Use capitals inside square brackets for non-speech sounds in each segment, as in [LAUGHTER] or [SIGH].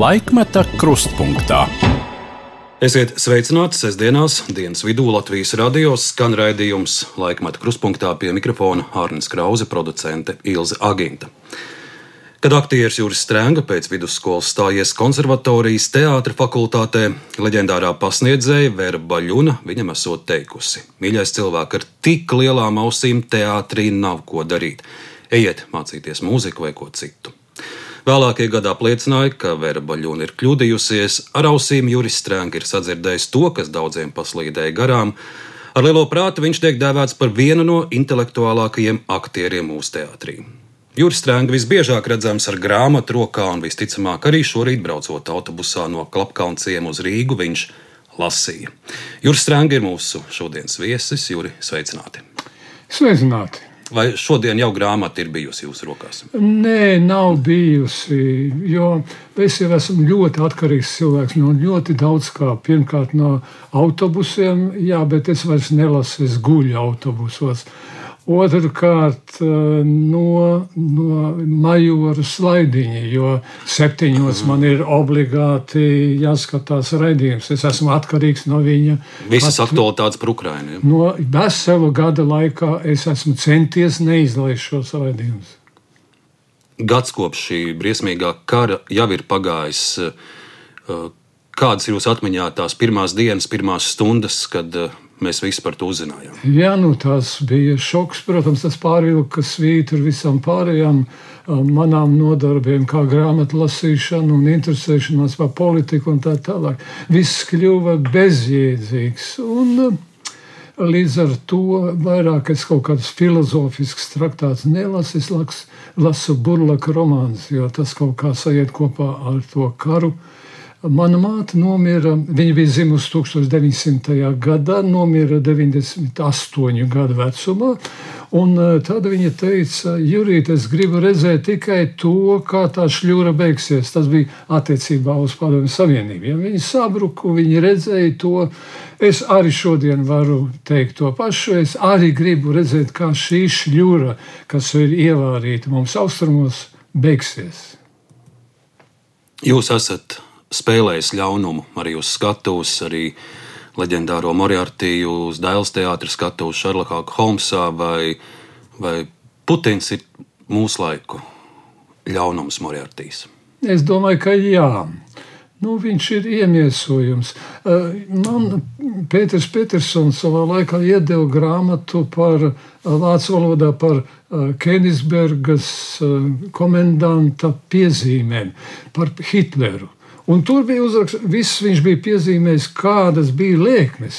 Laikmeta krustpunktā. Esiet sveicināti sestdienās, dienas vidū Latvijas radios skan raidījums Laikmeta krustpunktā pie mikrofona Hārnes Krause, producente Ilze Aginta. Kad aktieris Juris Strēnga pēc vidusskolas stājies konservatorijas teātra fakultātē, leģendārā pasniedzēja Vēra Baļuna viņam esot teikusi: Mīļais cilvēks, ar tik lielām ausīm teātrī nav ko darīt. Ejiet mācīties mūziku vai ko citu. Vēlākie gadi apliecināja, ka Vera Baļona ir kļūdījusies, ar ausīm Juris Strēnga ir sadzirdējis to, kas daudziem paslīdēja garām. Ar lielo prātu viņš tiek dēvēts par vienu no intelektuālākajiem aktieriem mūsu teātrī. Juris Strēnga visbiežāk redzams ar grāmatu rokā, un visticamāk arī šorīt braucot autobusā no Klapkaunciem uz Rīgu, viņš lasīja. Juris Strēnga ir mūsu šodienas viesis. Juri, sveicināti! Sveicināti! Vai šodien jau grāmata ir bijusi jūsu rokās? Nē, nav bijusi. Jo es jau esmu ļoti atkarīgs cilvēks no ļoti daudz kā. Pirmkārt, no autobusiem, jā, bet es vairs nelasu, es guļu autobusos. Otrakārt, eh, no, no majora slaidiņa, jo septiņos man ir obligāti jāskatās raidījums. Es esmu atkarīgs no viņa. Visas At, aktualitātes par Ukrajinu. Ja? No veselu gada laikā es esmu centies neizlaist šos raidījumus. Gads kopš šī briesmīgā kara jau ir pagājis. Eh, kādas ir jūsu atmiņā tās pirmās dienas, pirmās stundas, kad eh, mēs visi par to uzzinājām. Jā, nu, tas bija šoks. Protams, tas pārvilka svītu ar visām pārējām um, manām nodarbiem, kā grāmatu lasīšana un interesēšanās par politiku un tā tālāk. Viss kļuva bezjēdzīgs. Un, um, Līdz ar to vairāk es kaut kādus filozofiskus traktātus nelasu, es lasu, burlaka romānus, jo tas kaut kā sajiet kopā ar to karu. Uh, Mana māte nomira, viņa bija dzimusi 1900. gadā, nomira 98 gadu vecumā. Un e, tad viņa teica, Jurīt, es gribu redzēt tikai to, kā tā šļūra beigsies. Tas bija attiecībā uz Padomju Savienību. Ja viņi sabruku, viņi redzēja to. Es arī šodien varu teikt to pašu. Es arī gribu redzēt, kā šī šļūra, kas ir ievārīta mums austrumos, beigsies. Jūs esat spēlējis ļaunumu arī uz skatuves, arī leģendāro Moriartiju uz Dēls teātris skatuves Šarlokā Holmsā, vai, vai Putins ir mūsu laiku ļaunums Moriartīs? Es domāju, ka jā. Nu, viņš ir iemiesojums. Man Pēters Petersons savā laikā iedeva grāmatu par vācu valodā par Kenisbergas komendanta piezīmēm par Hitleru. Un tur bija uzrakstīts, viss viņš bija piezīmējis, kādas bija lēkmes.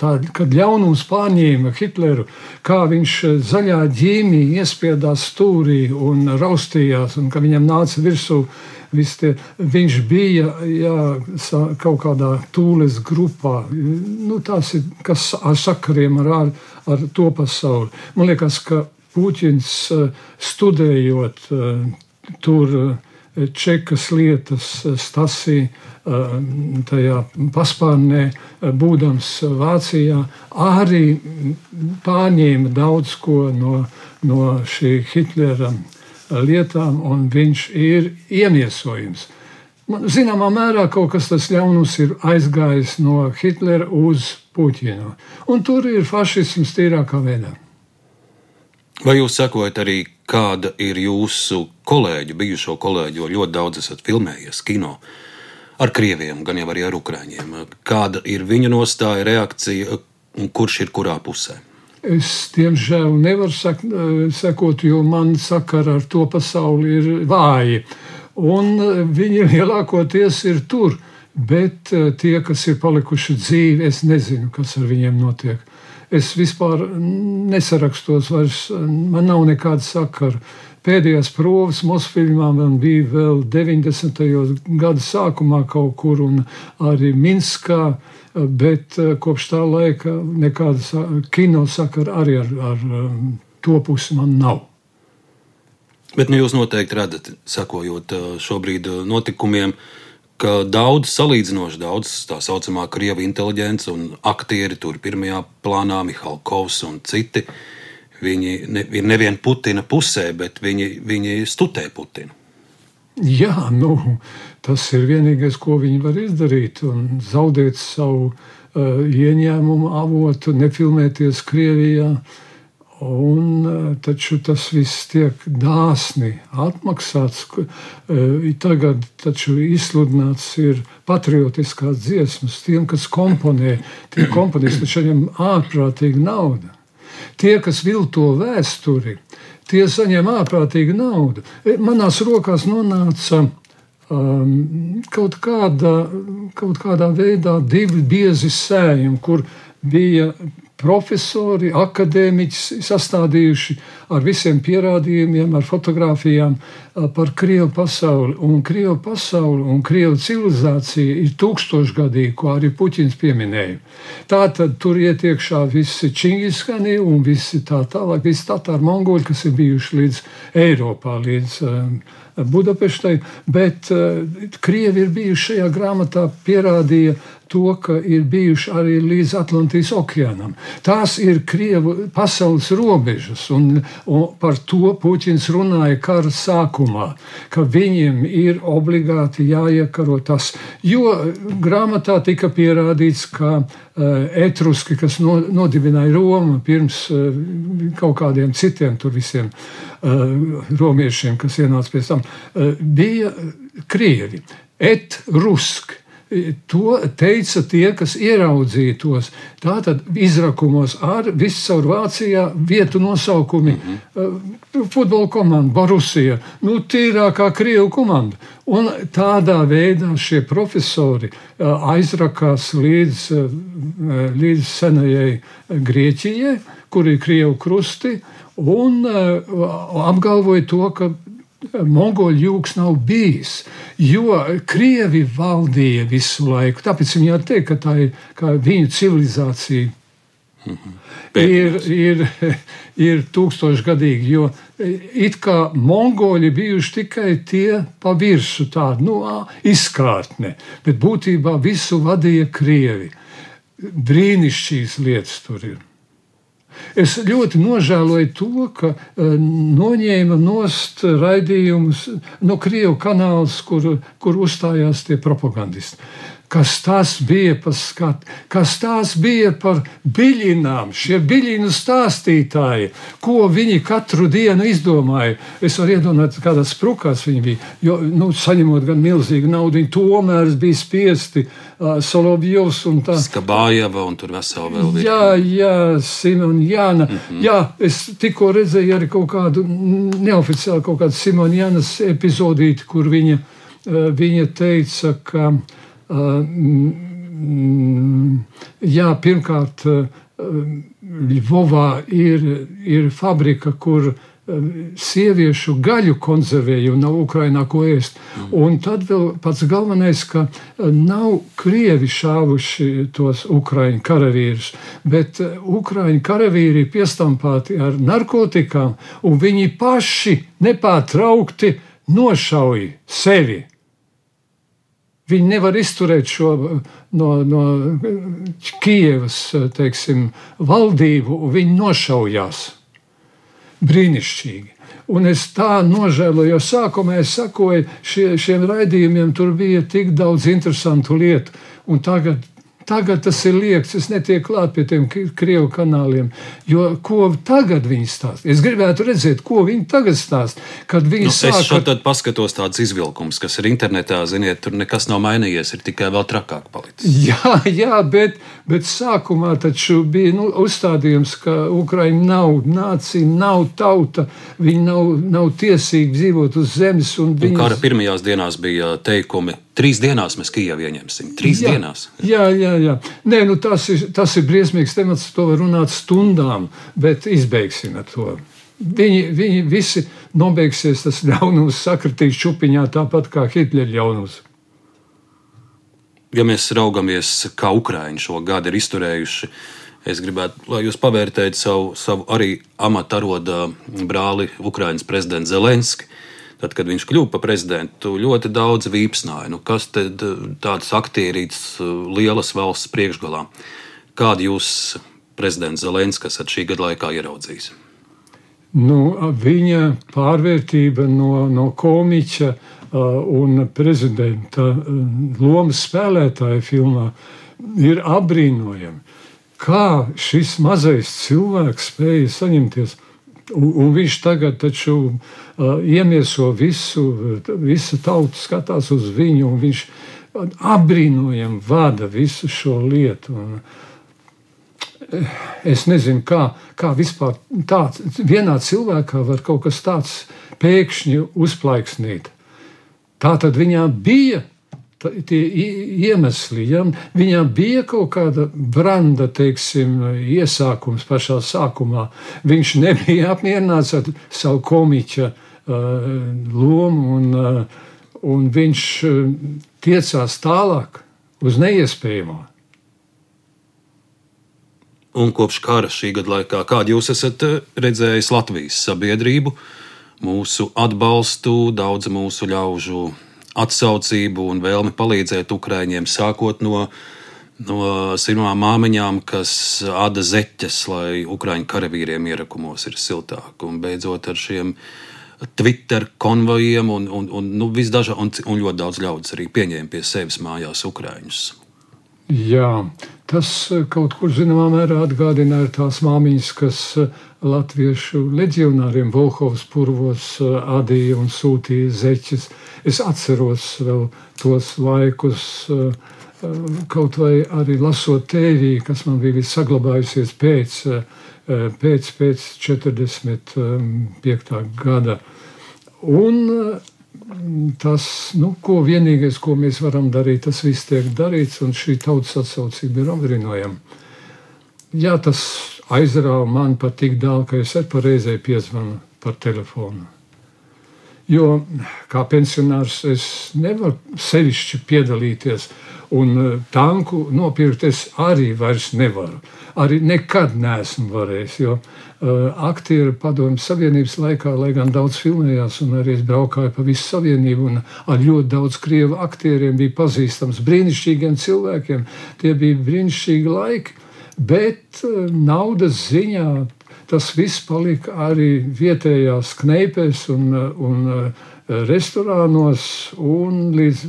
Tā, kad ļaunums pārņēma Hitleru, kā viņš eh, zaļā ģīmī iespiedās stūrī un raustījās, un ka viņam nāca virsū. Tie, viņš bija jā, kaut kādā tūles grupā. Nu, tas ir kas ar sakariem ar, ar, ar to pasauli. Man liekas, ka Puķins eh, studējot eh, tur čekas lietas Stasī eh, tajā paspārnē, eh, būdams Vācijā, arī pārņēma daudz ko no, no šī Hitlera lietām, un viņš ir iemiesojums. Zināmā mērā kaut kas tas ļaunums ir aizgājis no Hitlera uz Puķinu, un tur ir fašisms tīrākā veidā. Vai jūs sakojat arī, kāda ir jūsu kolēģu, bijušo kolēģu, jo ļoti daudz esat filmējies kino ar krieviem, gan jau arī ar ukrāņiem? Kāda ir viņa nostāja, reakcija un kurš ir kurā pusē? Es, diemžēl, nevaru sak sekot, jo man sakara ar to pasauli ir vāji. Un viņi [LAUGHS] lielākoties ir tur, bet tie, kas ir palikuši dzīvi, es nezinu, kas ar viņiem notiek es vispār nesarakstos, vairs man nav nekāda sakara. Pēdējās provas Mosfilmā man bija vēl 90. gada sākumā kaut kur un arī Minskā, bet eh, kopš tā laika nekāda kino sakara arī ar, ar um, to pusi man nav. Bet nu, jūs noteikti redzat, sekojot eh, šobrīd eh, notikumiem, uh, ka daudz, salīdzinoši daudz tā saucamā krievu inteliģence un aktieri tur pirmajā plānā, Mihalkovs un citi. Viņi ne, ir nevien Putina pusē, bet viņi, viņi studē Putinu. Jā, nu, tas ir vienīgais, ko viņi var izdarīt. Zaudēt savu uh, ieņēmumu avotu, nefilmēties Krievijā. Un, uh, taču tas viss tiek dāsni atmaksāts. Uh, tagad taču izsludināts ir patriotiskās dziesmas tiem, kas komponē. Tie komponisti taču viņam ārprātīga nauda. Tie, kas vilto vēsturi, tie saņem ārprātīgu naudu. E, manās rokās nonāca um, kaut, kāda, kaut kādā veidā divi biezi sējumi, kur bija profesori, akadēmiķi sastādījuši ar visiem pierādījumiem, ar fotografijām par Krievu pasauli. Un Krievu pasauli un Krievu civilizācija ir tūkstošgadīga, ko arī Puķins pieminēja. Tā tad tur iet iekšā visi čingiskani un visi tā tālāk, visi tatāri mongoļi, kas ir bijuši līdz Eiropā, līdz um, Budapeštai, bet uh, Krievi ir bijuši šajā grāmatā pierādīja to, ka ir bijuši arī līdz Atlantijas okeānam. Tās ir Krievu pasaules robežas, un, un par to Puķins runāja kara sākumā, ka viņiem ir obligāti jāiekaro tas, jo grāmatā tika pierādīts, ka uh, etruski, kas no, nodibināja Romu pirms uh, kaut kādiem citiem tur visiem uh, romiešiem, kas ienāca pēc tam, bija Krievi. Et ruski To teica tie, kas ieraudzīja tos. Tātad izrakumos ar viscaur Vācijā vietu nosaukumi. Mm -hmm. Futbola komanda, Borusija, nu, tīrākā Krievu komanda. Un tādā veidā šie profesori uh, aizrakās līdz, uh, līdz senajai Grieķijai, kur ir Krievu krusti, un apgalvoja to, ka Mongoļu jūgs nav bijis, jo krievi valdīja visu laiku. Tāpēc viņi var teikt, ka tā ir viņu civilizācija. -hmm. Ir, ir, ir tūkstošgadīgi, jo it kā mongoļi bijuši tikai tie pa virsmu, tāda nu, izkārtne, bet būtībā visu vadīja krievi. Brīnišķīgas lietas tur ir. Es ļoti nožēloju to, ka uh, noņēma nost raidījumus no Krievijas kanāls, kur, kur uzstājās tie propagandisti kas tas bija par skatu, kas tās bija par biļinām, šie biļinu stāstītāji, ko viņi katru dienu izdomāja. Es varu iedomāties, kādā sprukās viņi bija. Jo, nu, saņemot gan milzīgu naudu, viņi tomēr bija spiesti uh, Solovjovs un tā. Skabājava un tur vesela vēl bija. Jā, jā, Simona Jāna. Mm -hmm. Jā, es tikko redzēju arī kaut kādu neoficiālu kaut kādu Simona Jānas epizodīti, kur viņa, uh, viņa teica, ka Jā, pirmkārt, Ļuvovā ir, ir fabrika, kur sieviešu gaļu konservēja un nav Ukrainā ko ēst. Un tad vēl pats galvenais, ka nav krievi šāvuši tos ukraiņu karavīrus, bet ukraiņu karavīri ir piestampāti ar narkotikām, un viņi paši nepārtraukti nošauj sevi. Viņi nevar izturēt šo no, no Kievas teiksim, valdību, viņi nošaujās. Brīnišķīgi. Un es tā nožēloju, jo sākumā es sakoju šie, šiem raidījumiem, tur bija tik daudz interesantu lietu, un tagad Tagad tas ir liekts, es netieku klāt pie tiem krievu kanāliem. Jo ko tagad viņi stāsta? Es gribētu redzēt, ko viņi tagad stāsta. Kad viņi nu, sāk... Es šeit paskatos tādus izvilkumus, kas ir internetā, ziniet, tur nekas nav mainījies, ir tikai vēl trakāk palicis. [LAUGHS] Jā, jā bet, bet sākumā taču bija nu, uzstādījums, ka Ukraiņa nav nācija, nav tauta, viņi nav, nav tiesīgi dzīvot uz zemes. Un viņas... un kara pirmajās dienās bija teikumi Trīs dienās mēs Kijavu ieņemsim. Trīs jā, dienās. Jā, jā, jā. Nē, nu tas, ir, tas ir briesmīgs temats. To var runāt stundām, bet izbeigsim to. Viņi, viņi visi nobeigsies, tas ļaunums sakritīs čupiņā tāpat kā Hitlera ļaunums. Ja mēs raugamies, kā Ukrāņi šo gadu ir izturējuši, es gribētu, lai jūs pavērtējat savu, savu arī amataroda brāli, Ukrāņas prezidentu Zelenski tad, kad viņš kļuva par prezidentu, ļoti daudz vīpsnāja. Nu, kas tad eh, tāds aktierīts eh, lielas valsts priekšgalā? Kādu jūs, prezidents Zelenskis, esat šī gada laikā ieraudzījis? Nu, viņa pārvērtība no, no komiķa un prezidenta lomas spēlētāja filmā ir apbrīnojami. Kā šis mazais cilvēks spēja saņemties Un, un viņš tagad taču uh, iemieso visu, visa tauta skatās uz viņu, un viņš apbrīnojami vada visu šo lietu. Un, es nezinu, kā, kā vispār tāds, vienā cilvēkā var kaut kas tāds pēkšņi uzplaiksnīt. Tā tad viņā bija tie iemesli. Ja? Viņam bija kaut kāda branda, teiksim, iesākums pašā sākumā. Viņš nebija [LAUGHS] apmierināts ar savu komiķa uh, lomu, un, uh, un viņš tiecās tālāk uz neiespējamo. Un kopš kara šī gada laikā, kādu jūs esat redzējis Latvijas sabiedrību, mūsu atbalstu, daudz mūsu ļaužu atsaucību un vēlmi palīdzēt Ukraiņiem, sākot no, no simtām māmiņām, kas āda zeķes, lai Ukraiņu karavīriem ierakumos ir siltāk, un beidzot ar šiem Twitter konvojiem un, un, un, nu, visdažā, un, un ļoti daudz ļaudis arī pieņēma pie sevis mājās Ukraiņus. Jā, tas kaut kur zināmā mērā atgādināja tās māmiņas, kas latviešu leģionāriem Volhovas purvos adīja un sūtīja zeķes. Es atceros vēl tos laikus, kaut vai arī lasot tēvī, kas man bija saglabājusies pēc, pēc, pēc 45. gada. Un tas, nu, ko vienīgais, ko mēs varam darīt, tas viss tiek darīts, un šī tautas atsaucība ir apbrīnojama. Jā, tas aizrāva man pat tik daudz, ka es arī reizē piezvanu par telefonu. Jo kā pensionārs es nevaru sevišķi piedalīties, un e, tanku nopirkt es arī vairs nevaru. Arī nekad neesmu varējis, jo uh, aktieri padomju Savienības laikā, lai gan daudz filmējās, un arī es braukāju pa visu Savienību, un ar ļoti daudz krievu aktieriem bija pazīstams brīnišķīgiem cilvēkiem. Tie bija brīnišķīgi laiki, bet uh, naudas ziņā tas viss palika arī vietējās kneipēs un, un eh, restorānos, un līdz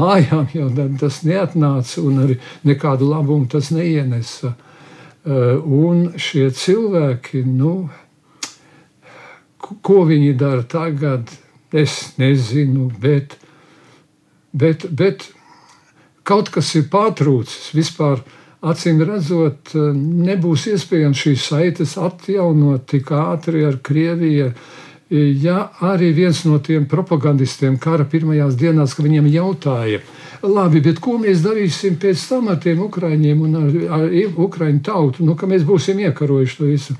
mājām jau tas neatnāca, un arī nekādu labumu tas neienesa. Eh, un šie cilvēki, nu, ko viņi dara tagad, es nezinu, bet, bet, bet kaut kas ir pārtrūcis vispār acīm redzot, eh, nebūs iespējams šīs saites atjaunot tik ātri ar Krieviju. Ja arī viens no tiem propagandistiem kara pirmajās dienās, kad viņiem jautāja, labi, bet ko mēs darīsim pēc tam ar tiem ukrāņiem un ar, ar ukrāņu tautu, nu, ka mēs būsim iekarojuši to visu.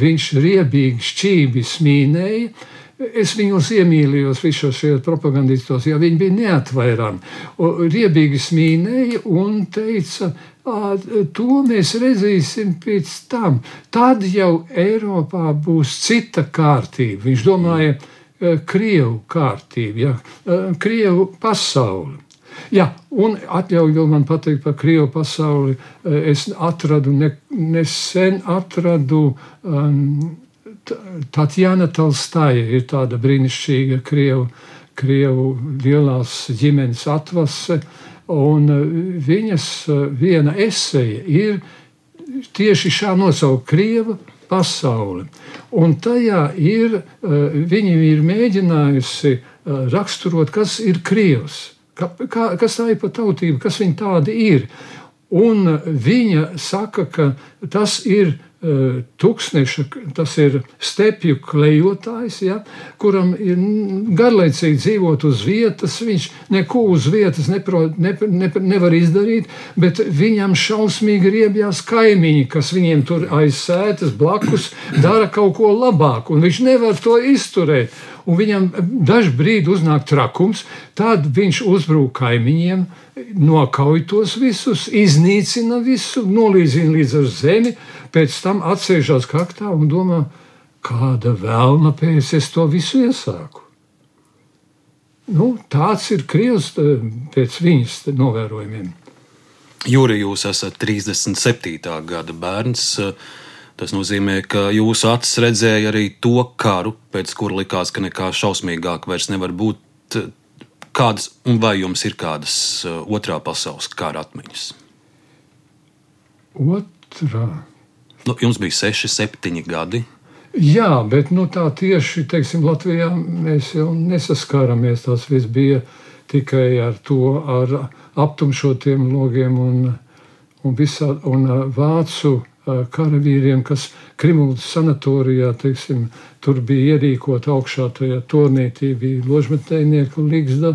Viņš riebīgi, šķīvi smīnēja, Es viņus iemīlējos, visos šajos propagandistos, jo viņi bija neatvairami. Riebīgi smīnēja un teica, to mēs redzēsim pēc tam. Tad jau Eiropā būs cita kārtība. Viņš domāja, Krievu kārtību, ja, Krievu pasauli. Jā, un atļauju man pateikt par Krievu pasauli. Es atradu, ne, nesen atradu um, Tatjana Talstaja ir tāda brīnišķīga Krievu, Krievu lielās ģimenes atvase, un e, viņas e, viena eseja ir tieši šā nosaukt Krieva pasauli. Un tajā ir, e, viņa ir mēģinājusi raksturot, kas ir Krievs, ka, kā, kas tā ir pa tautība, kas viņa tāda ir. Un viņa saka, ka tas ir Tuksneša, tas ir stepju klejotājs, ja, kuram ir garlaicīgi dzīvot uz vietas. Viņš neko uz vietas nepro, ne, ne, nevar izdarīt, bet viņam šausmīgi riebjās kaimiņi, kas viņiem tur aiz sētas blakus dara kaut ko labāku, un viņš nevar to izturēt. Un viņam dažs brīdi uznāk trakums, tad viņš uzbrūk kaimiņiem, nokauj tos visus, iznīcina visu, nolīdzina līdz ar zemi pēc tam atsēžās kaktā un domā, kāda vēlna pēc es to visu iesāku. Nu, tāds ir Krievs pēc viņas novērojumiem. Jūri, jūs esat 37. gada bērns. Tas nozīmē, ka jūsu acis redzēja arī to karu, pēc kura likās, ka nekā šausmīgāk vairs nevar būt. Kādas, un vai jums ir kādas otrā pasaules kara atmiņas? Otrā. Nu, jums bija 6, 7 gadi. Jā, bet nu, tā tieši teiksim, Latvijā mēs jau nesaskārāmies. Tas viss bija tikai ar to, ar aptumšotiem logiem un, un, visā, un vācu karavīriem, kas Krimuldas sanatorijā, teiksim, tur bija ierīkot augšā tajā turnītī, bija ložmetējnieku līgzda.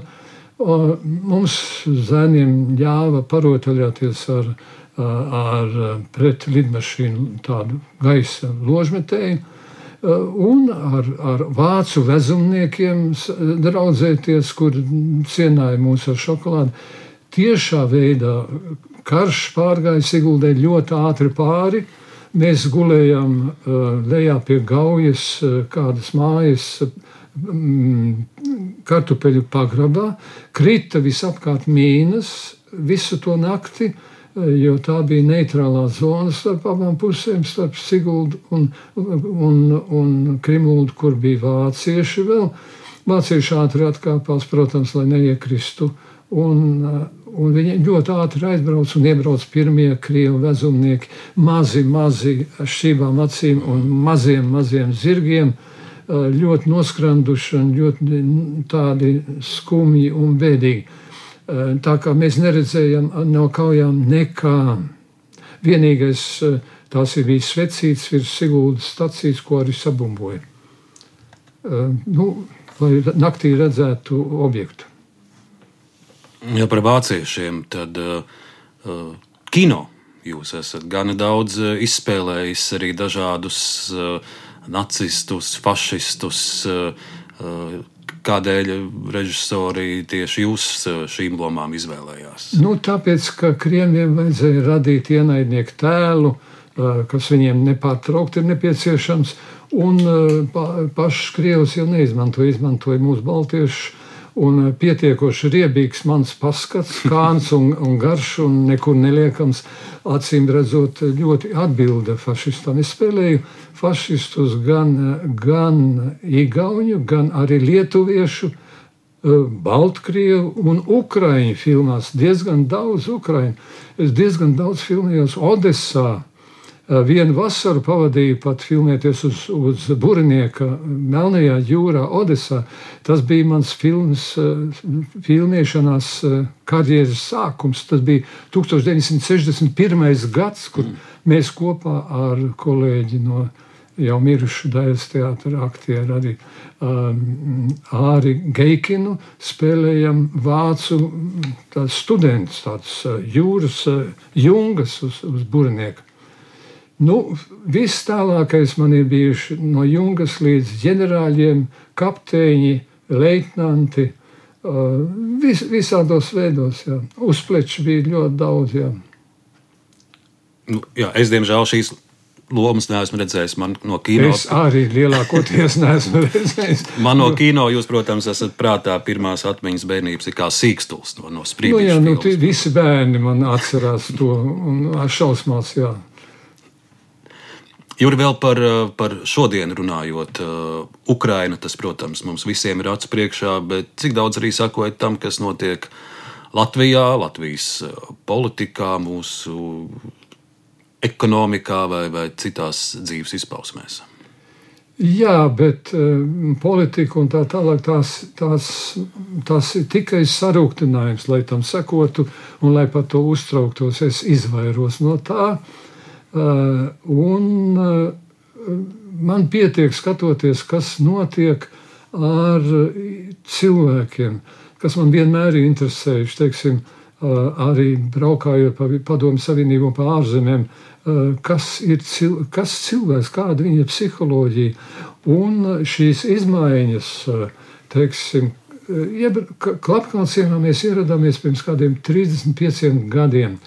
Mums zēniem ļāva parotaļāties ar, ar pret lidmašīnu tādu gaisa ložmetēju un ar, ar vācu vezumniekiem draudzēties, kur cienāja mūs ar šokolādi. Tiešā veidā karš pārgāja Siguldē ļoti ātri pāri. Mēs gulējām lejā pie gaujas, kādas mājas kartupeļu pagrabā, krita visapkārt mīnas visu to nakti jo tā bija neitrālā zona starp abām pusēm, starp Siguldu un, un, un Krimuldu, kur bija vācieši vēl. Vācieši ātri atkāpās, protams, lai neiekristu. Un, un viņi ļoti ātri aizbrauc un iebrauc pirmie krievu vezumnieki, mazi, mazi šķībām acīm un maziem, maziem zirgiem, ļoti noskranduši un ļoti tādi skumji un bēdīgi. Eh, tā kā mēs neredzējām no kaujām nekā. Vienīgais eh, tās ir bijis svecīts virs Siguldas stacijas, ko arī sabumboja. Eh, nu, lai naktī redzētu objektu. Ja par vāciešiem, tad uh, kino jūs esat gana daudz izspēlējis arī dažādus uh, nacistus, fašistus. Uh, Kādēļ režisori tieši jūs eh, šīm lomām izvēlējās? Nu, tāpēc, ka krieviem vajadzēja radīt ienaidnieku tēlu, eh, kas viņiem nepārtraukti ir nepieciešams. Un eh, pašs krievs jau neizmantoja, izmantoja mūsu baltiešus un eh, pietiekoši riebīgs mans paskats, [LAUGHS] kāns un, un garš un nekur neliekams. Acīm redzot, ļoti atbilda fašistam. Es spēlēju fašistus gan, gan igauņu, gan arī lietuviešu, eh, Baltkrievu un Ukraiņu filmās. Diezgan daudz Ukraiņu. Es diezgan daudz filmējos Odessā Eh, vienu vasaru pavadīju pat filmēties uz, uz Burnieka Melnajā jūrā, Odesā. Tas bija mans filmas, eh, filmēšanās eh, karjeras sākums. Tas bija 1961. gads, kur mēs kopā ar kolēģi no jau mirušu daļas teātra aktieru arī um, Āri Geikinu spēlējam vācu studentus, tādus jūras jungas uz, uz Burnieka. Nu, viss tālākais man ir bijuši no jungas līdz ģenerāļiem, kapteiņi, leitnanti. Vis, visādos veidos, jā. uzpleču bija ļoti daudz. Jā. Nu, jā, es, diemžēl, šīs lomas neesmu redzējis. Man no kino es arī lielākoties [LAUGHS] neesmu redzējis. Man no kino jūs, protams, esat prātā pirmās atmiņas bērnības, kā sīkstuls no, no sprīdiem. Nu, jā, nu, visi bērni man atcerās to un šausmās. Jā. Juri, vēl par, eh, par šodienu runājot, eh, Ukraina, tas, protams, mums visiem ir acu priekšā, bet cik daudz arī sakojat tam, kas notiek Latvijā, Latvijas eh, politikā, mūsu ekonomikā vai, vai citās dzīves izpausmēs? Jā, bet uh, politika un tā tālāk tās, tās, tās ir tikai sarūktinājums, lai tam sekotu un lai par to uztrauktos. Es izvairos no tā. Uh, un uh, man pietiek skatoties, kas notiek ar cilvēkiem, kas man vienmēr ir interesējuši. Teiksim, arī braukājot pa Padomu Savienību un pa ārzemēm, kas ir cil kas cilvēks, kāda viņa psiholoģija. Un šīs izmaiņas, teiksim, Klapkalciemā mēs ieradāmies pirms kādiem 35 gadiem.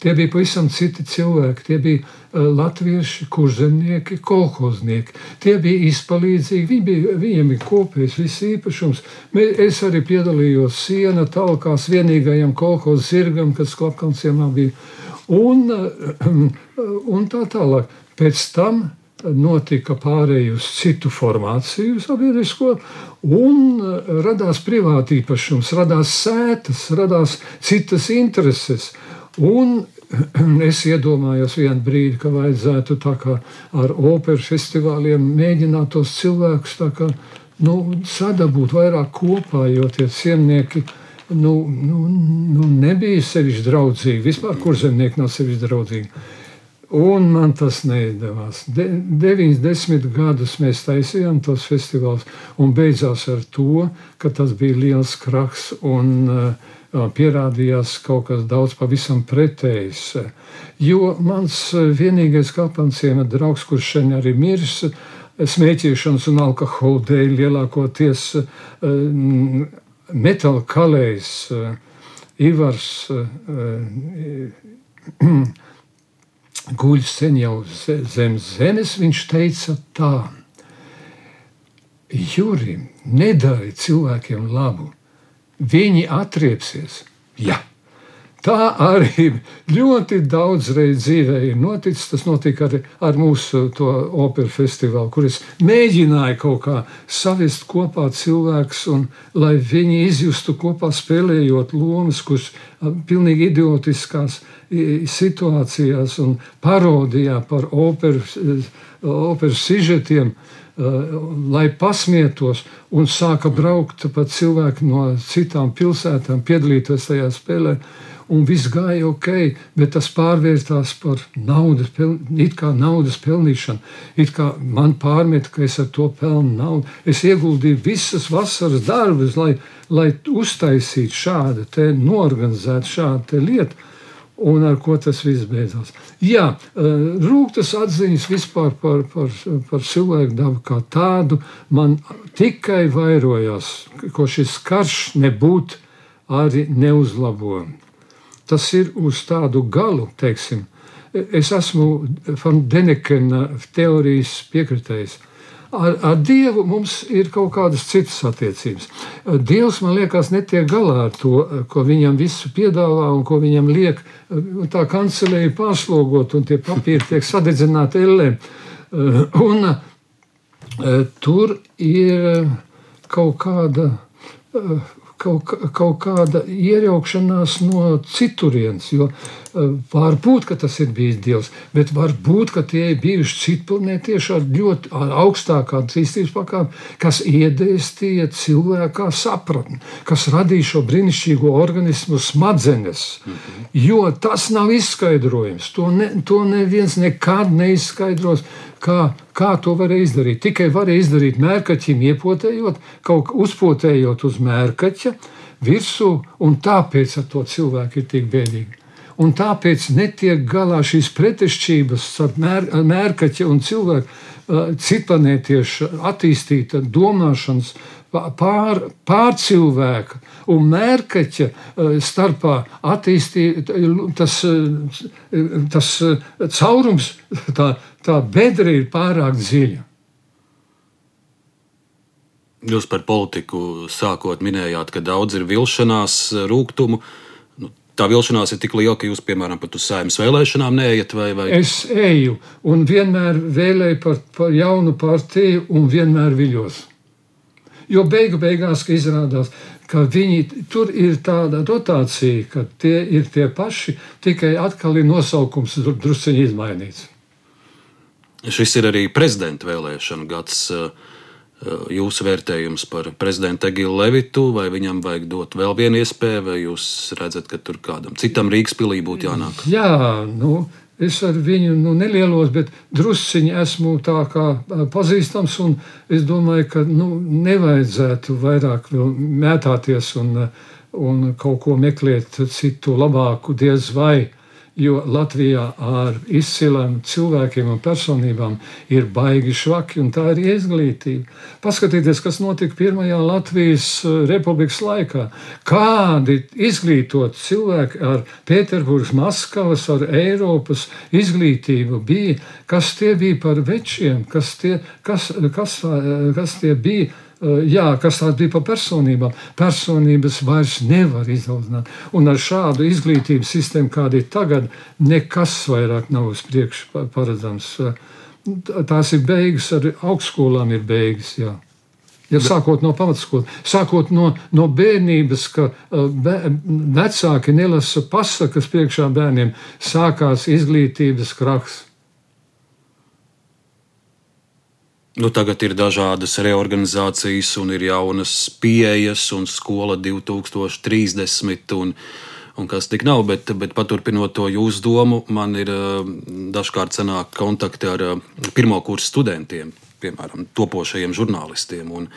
Tie bija pavisam citi cilvēki. Tie bija uh, latvieši, kurzemnieki, kolhoznieki. Tie bija izpalīdzīgi, viņi bija, viņiem bija kopējs viss īpašums. Es arī piedalījos siena talkās vienīgajam kolhoz zirgam, kas klapkanciemā bija. Un, uh, [CLEARS THROAT] un tā tālāk. Pēc tam notika pārēj uz citu formāciju sabiedrisko, un radās privāti īpašums, radās sētas, radās citas intereses. Un [CLEARS THROAT] es iedomājos vienu brīdi, ka vajadzētu ar operas festivāliem mēģināt tos cilvēkus kā nu, sadabūt vairāk kopā, jo tie ciemnieki nu, nu, nu, nebija sevišķi draudzīgi. Vispār kurzemnieki nav sevišķi draudzīgi. Un man tas neizdevās. De, 90 gadus mēs taisījām tos festivālus, un beidzās ar to, ka tas bija liels kraks un uh, pierādījās kaut kas daudz pavisam pretējs. Jo mans vienīgais kapanciema draugs, kurš šeit arī mirs, smēķēšanas un alkohola dēļ lielākoties metāla kalējs, Ivars. [CLEARS THROAT] Guļ sen jau zem zemes, viņš teica tā: Jurim, nedari cilvēkiem labu, viņi atriepsies. Ja. Tā arī ļoti daudz reizes dzīvē ir noticis. Tas notika arī ar mūsu operu festivālu, kur es mēģināju kaut kā savest kopā cilvēkus, lai viņi izjustu kopā spēlējot lomas, kuras pilnīgi idiotiskās situācijās un parodijā par operas, operas sižetiem, lai pasmietos un sāka braukt pat cilvēki no citām pilsētām, piedalīties tajā spēlē un viss gāja ok, bet tas pārvērtās par naudas, it kā naudas pelnīšanu. It kā man pārmet, ka es ar to pelnu naudu. Es ieguldīju visas vasaras darbus, lai, lai uztaisītu šādu, norganizētu šādu lietu. Un ar ko tas viss beidzās? Jā, eh, rūktas atziņas vispār par, par, par cilvēku dabu kā tādu man tikai vairojās, ko šis karš nebūtu arī neuzlabojami tas ir uz tādu galu, teiksim. Es esmu Van Denekena teorijas piekritējis. Ar, ar Dievu mums ir kaut kādas citas attiecības. Dievs, man liekas, netiek galā ar to, ko viņam visu piedāvā un ko viņam liek. Tā kancelēja pārslogot, un tie papīri tiek sadedzināti ellē. Un tur ir kaut kāda kaut, kaut kāda iejaukšanās no citurienes. Jo var būt, ka tas ir bijis Dievs, bet var būt, ka tie ir bijuši citplanētieši ar ļoti ar augstākā attīstības pakāpi, kas iedēstīja cilvēkā sapratni, kas radīja šo brīnišķīgo organismu smadzenes. -hmm. Jo tas nav izskaidrojums. To, ne, to neviens nekad neizskaidros Kā, kā to varēja izdarīt? Tikai varēja izdarīt mērkaķim, iepotējot, kaut kā uzpotējot uz mērkaķa virsū, un tāpēc ar to cilvēku ir tik bēdīgi. Un tāpēc netiek galā šīs pretešķības starp mēr, mērkaķa un cilvēku, citplanētiešu attīstīta domāšanas pār, pārcilvēka un mērkaķa starpā attīstīt tas, tas caurums, tā, tā bedra ir pārāk dziļa. Jūs par politiku sākot minējāt, ka daudz ir vilšanās, rūkumu. Nu, tā vilšanās ir tik liela, ka jūs, piemēram, pat uz saimnes vēlēšanām neejat. Vai, vai? Es eju un vienmēr vēlēju par, par jaunu partiju un vienmēr viļos. Jo beigu beigās izrādās, ka viņi tur ir tāda dotācija, ka tie ir tie paši, tikai atkal ir nosaukums druskuļi izmainīts. Šis ir arī prezidenta vēlēšana gads. Jūsu vērtējums par prezidentu Egilu Levitu, vai viņam vajag dot vēl vienu iespēju, vai jūs redzat, ka tur kādam citam Rīgas pilī būtu jānāk? Jā, nu, Es ar viņu nu, nelielos, bet drusciņi esmu tā kā pazīstams. Es domāju, ka nu, nevajadzētu vairāk mētāties un, un kaut ko meklēt citu labāku diez vai jo Latvijā ar izcilām cilvēkiem un personībām ir baigi švaki, un tā ir izglītība. Paskatieties, kas notika pirmajā Latvijas eh, republikas laikā. Kādi izglītoti cilvēki ar Pēterburgas, Maskavas, ar Eiropas izglītību bija, kas tie bija par večiem, kas tie, kas, kas, kas tie bija Jā, kas tāds bija par personībām? Personības vairs nevar izaudzināt. Un ar šādu izglītības sistēmu, kāda ir tagad, nekas vairāk nav uz priekšu paredzams. Tās ir beigas, arī augstskolām ir beigas. Jā. Ja sākot no pamatskolas, sākot no, no bērnības, ka bē, vecāki nelasa pasakas priekšā bērniem, sākās izglītības kraks. Nu, tagad ir dažādas reorganizācijas, un ir jaunas pieejas, un skola 2030. Un, un kas tik nav, bet, bet paturpinot to jūsu domu, man ir dažkārt sanāk kontakti ar pirmo kursu studentiem, piemēram, topošajiem žurnālistiem. Un,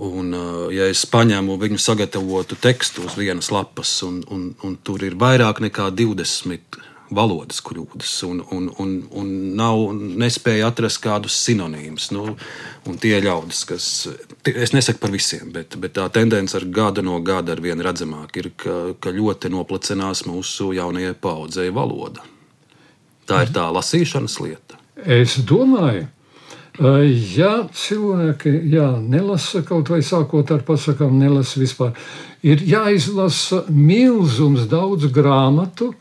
Un, ja es paņēmu viņu sagatavotu tekstu uz vienas lapas, un, un, un tur ir vairāk nekā 20 valodas kļūdas, un, un, un, un nav, nespēja atrast kādus sinonīmus. Nu, tie ļaudis, kas, es nesaku par visiem, bet, bet tā tendence ar gada no gada ar vien redzamāk ir, ka, ka ļoti noplacinās mūsu jaunajai paudzei valoda. Tā ir tā lasīšanas lieta. Es domāju, ja cilvēki jā, nelasa kaut vai sākot ar pasakām, nelasa vispār, ir jāizlasa milzums daudz grāmatu,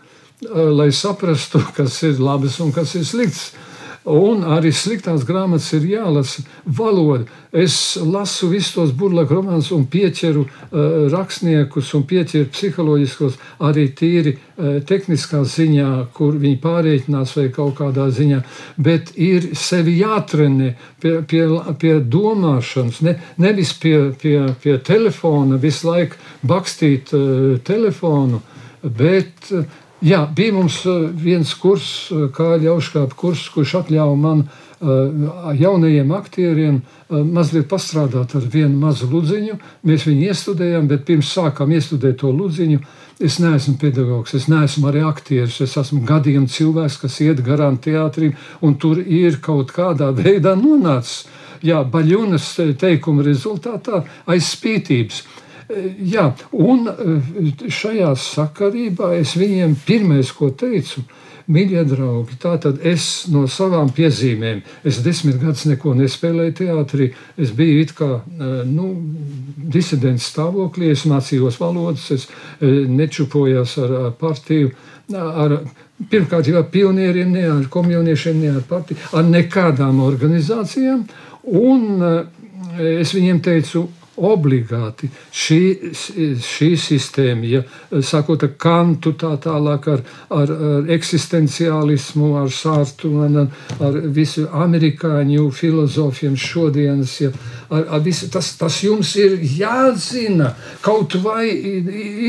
lai saprastu, [LAUGHS] kas ir labs un kas ir slikts. Un arī sliktās grāmatas ir jālasa valoda. Es lasu visus tos burbuļu romānus un pieķeru uh, rakstniekus un pieķeru psiholoģiskos, arī tīri uh, tehniskā ziņā, kur viņi pārreikinās vai kaut kādā ziņā. Bet ir sevi jātrenē pie, pie, pie domāšanas, ne, nevis pie, pie, pie telefona, visu laiku bakstīt uh, telefonu, bet uh, Jā, bija mums eh, viens kurs, eh, kā ļauškāpju kurs, kurš atļāva man eh, jaunajiem aktieriem mazliet pastrādāt ar vienu mazu ludziņu. Mēs viņu iestudējām, bet pirms sākām iestudēt to ludziņu, es neesmu pedagogs, es neesmu arī aktieris. Es esmu gadiem cilvēks, kas iet garām teātrim, un tur ir kaut kādā [LAUGHS] veidā nonācis. Jā, Baļunas teikuma rezultātā aiz spītības. Jā, un eh, šajā sakarībā es viņiem pirmais, ko teicu, mīļie draugi, tātad es no savām piezīmēm, es desmit gadus neko nespēlēju teātrī, es biju it kā, eh, nu, disidents stāvoklī, es mācījos valodas, es eh, nečupojos ar, ar partiju, ar, pirmkārt jau ar pionieriem, ne ar komuniešiem, ne ar partiju, ar nekādām organizācijām, un es viņiem teicu, obligāti. Šī, šī sistēma, ja sākot ar kantu, tā tālāk ar, ar, ar eksistenciālismu, ar sārtu, ar, ar visu amerikāņu filozofiem šodienas, ja, ar, ar visu, tas, tas jums ir jāzina. Kaut vai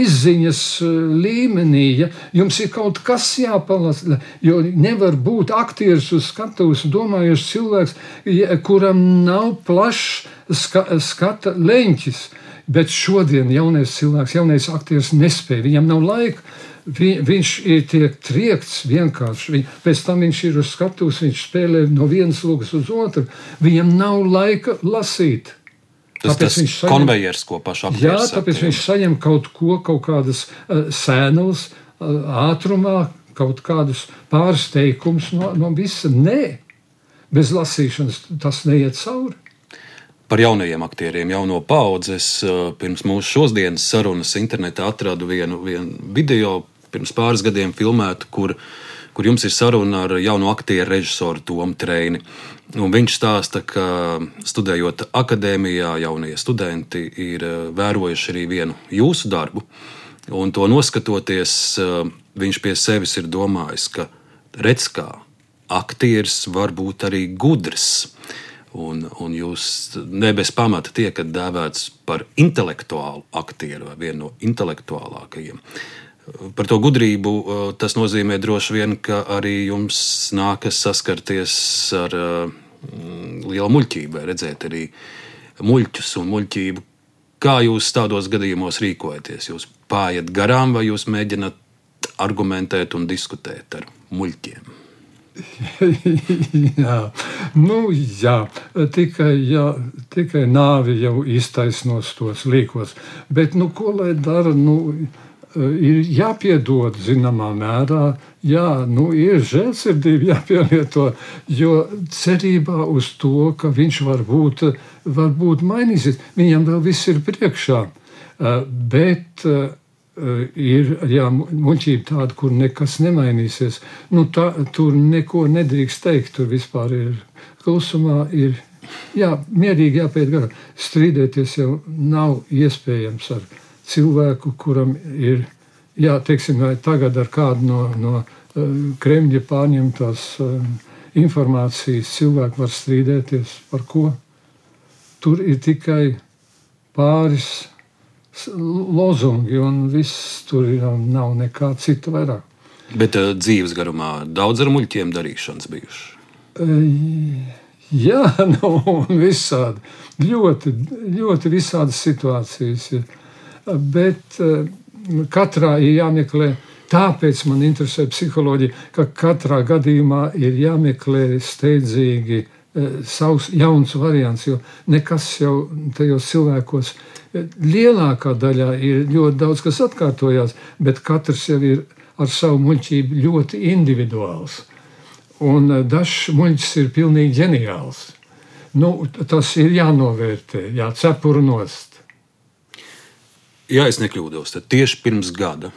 izziņas e, līmenī, ja jums ir kaut kas jāpalasa, jo nevar būt aktieris uz skatuves domājuši cilvēks, ja, kuram nav plašs ska, skata leņķis. Bet šodien jaunais cilvēks, jaunais aktieris nespēja, viņam nav laika. Vi, viņš ir tiek triekts vienkārši. Viņ, pēc tam viņš ir uz skatuves, viņš spēlē no vienas logas uz otru. Viņam nav laika lasīt. Tas tāpēc viņš ir konvejers, ko pašā apgādājot. Jā, tāpēc jā. viņš saņem kaut ko, kaut kādas uh, sēneles, uh, ātrumā, kaut kādus pārsteigumus no, no visa. Nē, bez lasīšanas tas neiet cauri par jaunajiem aktieriem, jauno paudzi. Es eh, pirms mūsu šodienas sarunas internetā atradu vienu, vienu video, pirms pāris gadiem filmētu, kur, kur jums ir saruna ar jaunu aktieru režisoru Tomu Treini. Un viņš stāsta, ka studējot akadēmijā, jaunie studenti ir eh, vērojuši arī vienu jūsu darbu. Un to noskatoties, eh, viņš pie sevis ir domājis, ka redz, kā aktieris var būt arī gudrs. Un, un jūs ne bez pamata tiekat dēvēts par intelektuālu aktieru vai vienu no intelektuālākajiem. Par to gudrību tas nozīmē droši vien, ka arī jums nākas saskarties ar lielu muļķību, redzēt arī muļķus un muļķību. Kā jūs tādos gadījumos rīkojaties? Jūs pājat garām vai jūs mēģināt argumentēt un diskutēt ar muļķiem? [LAUGHS] jā, nu, jā. Tikai, jā, tikai nāvi jau iztaisnos tos līkos. Bet, nu, ko lai dara? Nu, ir jāpiedod zināmā mērā, jā, nu, ir žēlsirdība [LAUGHS] jāpielieto, jo cerībā uz to, ka viņš var būt, var būt mainīsies, viņam vēl viss ir priekšā. Bet ir jā, muļķība tāda, kur nekas nemainīsies. Nu, tā, tur neko nedrīkst teikt. Tur vispār ir klusumā, ir jā, mierīgi jāpiet garām. Strīdēties jau nav iespējams ar cilvēku, kuram ir, jā, teiksim, tagad ar kādu no, no uh, Kremļa pārņemtās uh, informācijas cilvēku var strīdēties par ko. Tur ir tikai pāris lozungi, un viss tur nav, nekā cita vairāk. Bet uh, dzīves garumā daudz ar muļķiem darīšanas bijuši. Uh, jā, [LAUGHS] nu, visādi. Ļoti, ļoti visādas situācijas. Ir. Bet uh, katrā ir jāmeklē. Tāpēc man interesē psiholoģija, ka katrā gadījumā ir jāmeklē steidzīgi savs jauns variants, jo nekas jau tajos cilvēkos ir lielākā daļā ir ļoti daudz kas atkārtojās, bet katrs jau ir ar savu muļķību ļoti individuāls. Un eh, dažs muļķis ir pilnīgi ģeniāls. Nu, tas ir jānovērtē, jācepur nost. Ja es nekļūdos, tad tieši pirms gada,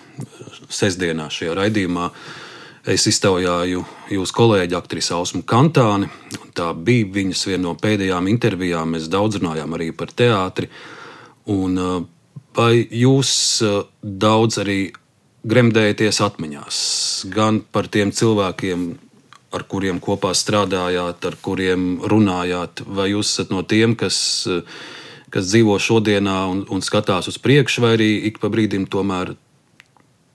sestdienā šajā raidījumā, es iztaujāju jūsu kolēģi, aktrisi Ausmu Kantāni. Tā bija viņas viena no pēdējām intervijām. Mēs daudz runājām arī par teātri. Un, uh, vai jūs uh, daudz arī gremdējaties atmiņās, gan par tiem cilvēkiem, ar kuriem kopā strādājāt, ar kuriem runājāt, vai jūs esat no tiem, kas, uh, kas dzīvo šodienā un, un skatās uz priekšu, vai arī ik pa brīdim tomēr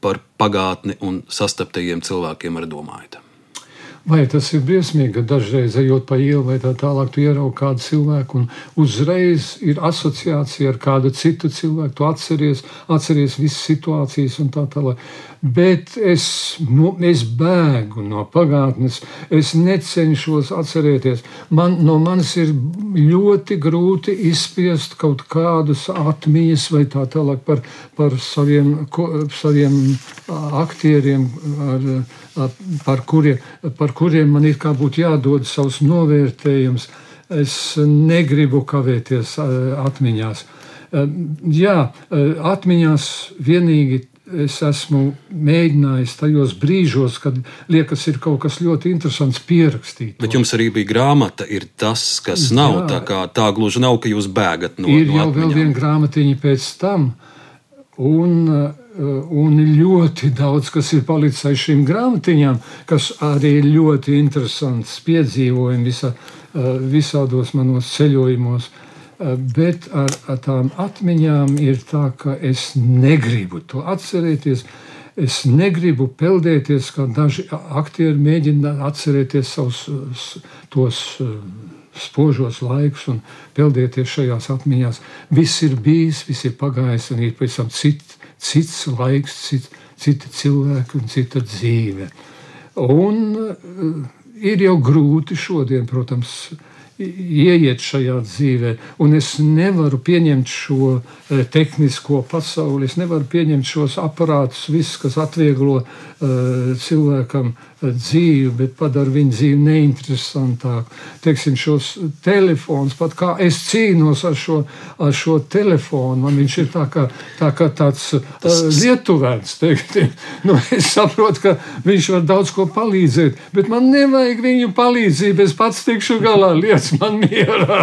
par pagātni un sastaptajiem cilvēkiem arī domājat? Vai tas ir briesmīgi, ka dažreiz ejot pa ielu vai tā tālāk, tu ieraugi kādu cilvēku un uzreiz ir asociācija ar kādu citu cilvēku. Tu atceries, atceries visas situācijas un tā tālāk. Bet es, nu, es bēgu no pagātnes, es necenšos atcerēties. Man, no manis ir ļoti grūti izspiest kaut kādus atmiņas vai tā tālāk par, par saviem, ko, saviem aktieriem. Ar, par kuriem, par kuriem man ir kā būtu jādod savs novērtējums. Es negribu kavēties atmiņās. Jā, atmiņās vienīgi es esmu mēģinājis tajos brīžos, kad liekas, ir kaut kas ļoti interesants pierakstīt. Bet jums arī bija grāmata, ir tas, kas nav. Jā, tā, kā, tā gluži nav, ka jūs bēgat no, ir no jau atmiņām. vēl viena grāmatiņa pēc tam. Un uh, Eh, un ļoti daudz kas ir palicis aiz šīm grāmatiņām, kas arī ir ļoti interesants piedzīvojumi visā, eh, visādos manos ceļojumos. Eh, bet ar, ar tām atmiņām ir tā, ka es negribu to atcerēties. Es negribu peldēties, kā daži aktieri mēģina atcerēties savus tos spožos laikus un peldēties šajās atmiņās. Viss ir bijis, viss ir pagājis, un ir pēc tam cits laiks, cit, cita cilvēka un cita dzīve. Un uh, ir jau grūti šodien, protams, ieiet šajā dzīvē, un es nevaru pieņemt šo eh, tehnisko pasauli, es nevaru pieņemt šos aparātus, visus, kas atvieglo uh, cilvēkam dzīvi, bet padara viņu dzīvi neinteresantāku. Teiksim, šos telefons, pat kā es cīnos ar šo, ar šo telefonu, man viņš ir tā kā, tā kā tāds Tas... lietuvēns. [LAUGHS] Nu, es saprotu, ka viņš var daudz ko palīdzēt, bet man nevajag viņu palīdzību. Es pats tikšu galā, lietas man mierā.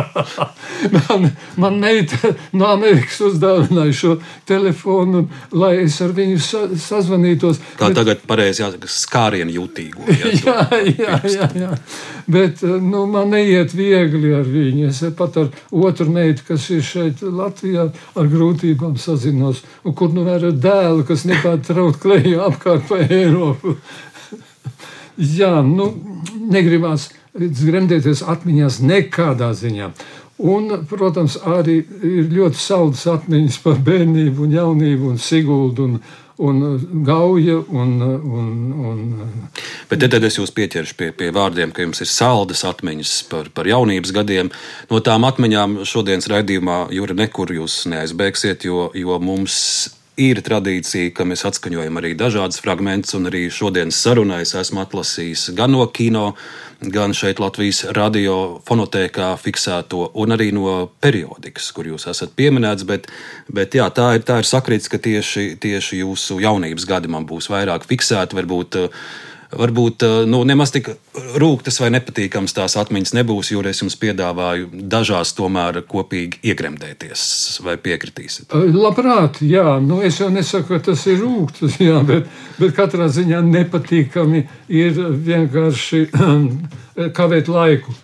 [LAUGHS] man, man meita no Amerikas uzdāvināja šo telefonu, lai es ar viņu sa sazvanītos. Kā bet... tagad pareizi jāsaka, skārienu kārtīgo. Ja, [LAUGHS] jā, jā, jā, jā. Bet eh, nu, man neiet viegli ar viņu. Es pat ar otru meitu, kas ir šeit Latvijā, ar grūtībām sazinos, un kur nu vēl ir dēlu, kas nepārtraut kleju apkārt pa Eiropu. [LAUGHS] jā, nu, negribās gremdēties atmiņās nekādā ziņā. Un, protams, arī ir ļoti saldas atmiņas par bērnību, un jaunību un Siguldu. Un, un gauja. Un, un, un, Bet tad, tad es jūs pieķeršu pie, pie vārdiem, ka jums ir saldas atmiņas par, par jaunības gadiem. No tām atmiņām šodienas raidījumā Jūra nekur jūs neaizbēgsiet, jo, jo mums ir tradīcija, ka mēs atskaņojam arī dažādas fragmentus, un arī šodienas sarunā es esmu atlasījis gan no kino, gan šeit Latvijas radio fonotēkā fiksēto, un arī no periodikas, kur jūs esat pieminēts. Bet, bet jā, tā ir, tā ir sakrits, ka tieši, tieši jūsu jaunības gadi man būs vairāk fiksēti. Varbūt, varbūt eh, nu, nemaz tik rūktas vai nepatīkamas tās atmiņas nebūs, jo es jums piedāvāju dažās tomēr kopīgi iegremdēties. Vai piekritīsiet? Labprāt, jā, nu es jau nesaku, ka tas ir rūktas, [LAUGHS] jā, bet, bet katrā ziņā nepatīkami ir vienkārši [CLEARS THROAT] kavēt laiku.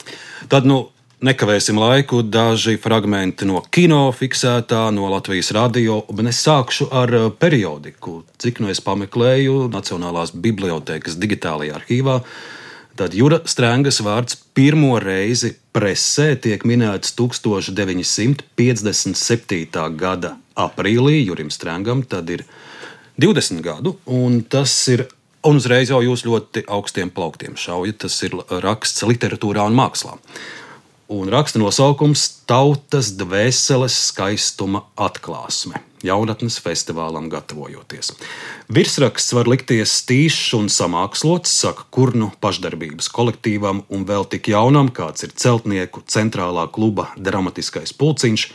Tad, nu, Nekavēsim laiku, daži fragmenti no kino fiksētā, no Latvijas radio, bet es sākšu ar eh, periodiku. Cik nu es pameklēju Nacionālās bibliotēkas digitālajā arhīvā, tad Jura Strēngas vārds pirmo reizi presē tiek minēts 1957. gada aprīlī. Jurim Strēngam tad ir 20 gadu, un tas ir Un uzreiz jau jūs ļoti augstiem plauktiem šaujat. Tas ir raksts literatūrā un mākslā un raksta nosaukums Tautas dvēseles skaistuma atklāsme. Jaunatnes festivālam gatavojoties. Virsraksts var likties tīšs un samākslots, saka Kurnu pašdarbības kolektīvam un vēl tik jaunam, kāds ir celtnieku centrālā kluba dramatiskais pulciņš,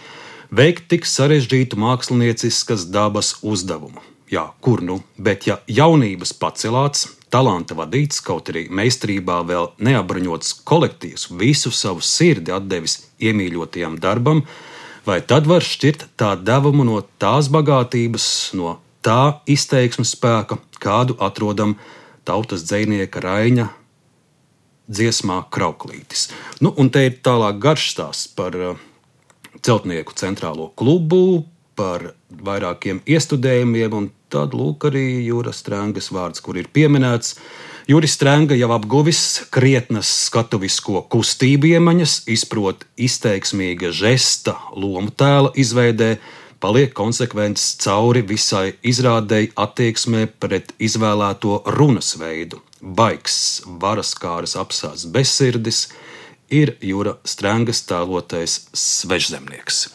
veikt tik sarežģītu mākslinieciskas dabas uzdevumu. Jā, kur nu, bet ja jaunības pacelāts, talanta vadīts, kaut arī meistarībā vēl neapbruņots kolektīvs visu savu sirdi devis iemīļotajam darbam, vai tad var šķirt tā devumu no tās bagātības, no tā izteiksmes spēka, kādu atrodam tautas dzinieka Raina dziesmā Krauklītis. Nu, un te ir tālāk garš stāsts par uh, celtnieku centrālo klubu, par vairākiem iestudējumiem, un tad lūk arī Jūras Strēngas vārds, kur ir pieminēts. Juris Strēnga jau apguvis krietnas skatuvisko kustību iemaņas, izprot izteiksmīga žesta lomu tēla izveidē, paliek konsekvents cauri visai izrādēji attieksmē pret izvēlēto runas veidu. Baigs, varaskāras apsācis bezsirdis, ir Jūra Strēngas tēlotais svežzemnieks.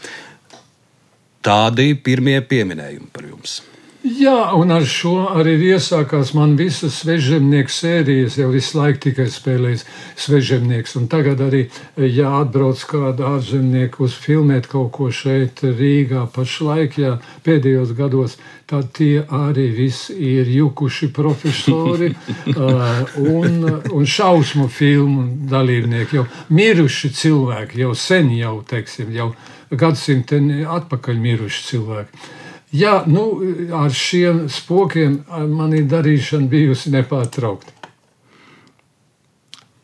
Tādi pirmie pieminējumi par jums. Jā, un ar šo arī iesākās man visas svežzemnieku sērijas. Jau visu laiku tikai spēlējis svežzemnieks. Un tagad arī, ja atbrauc kāda ārzemnieka uz filmēt kaut ko šeit Rīgā pašlaik, jā, pēdējos gados, tad tie arī visi ir jukuši profesori [LAUGHS] un, un šausmu filmu dalībnieki, jau miruši cilvēki, jau sen jau, teiksim, jau gadsimteni atpakaļ miruši cilvēki. Jā, nu, ar šiem spokiem man ir darīšana bijusi nepārtraukta.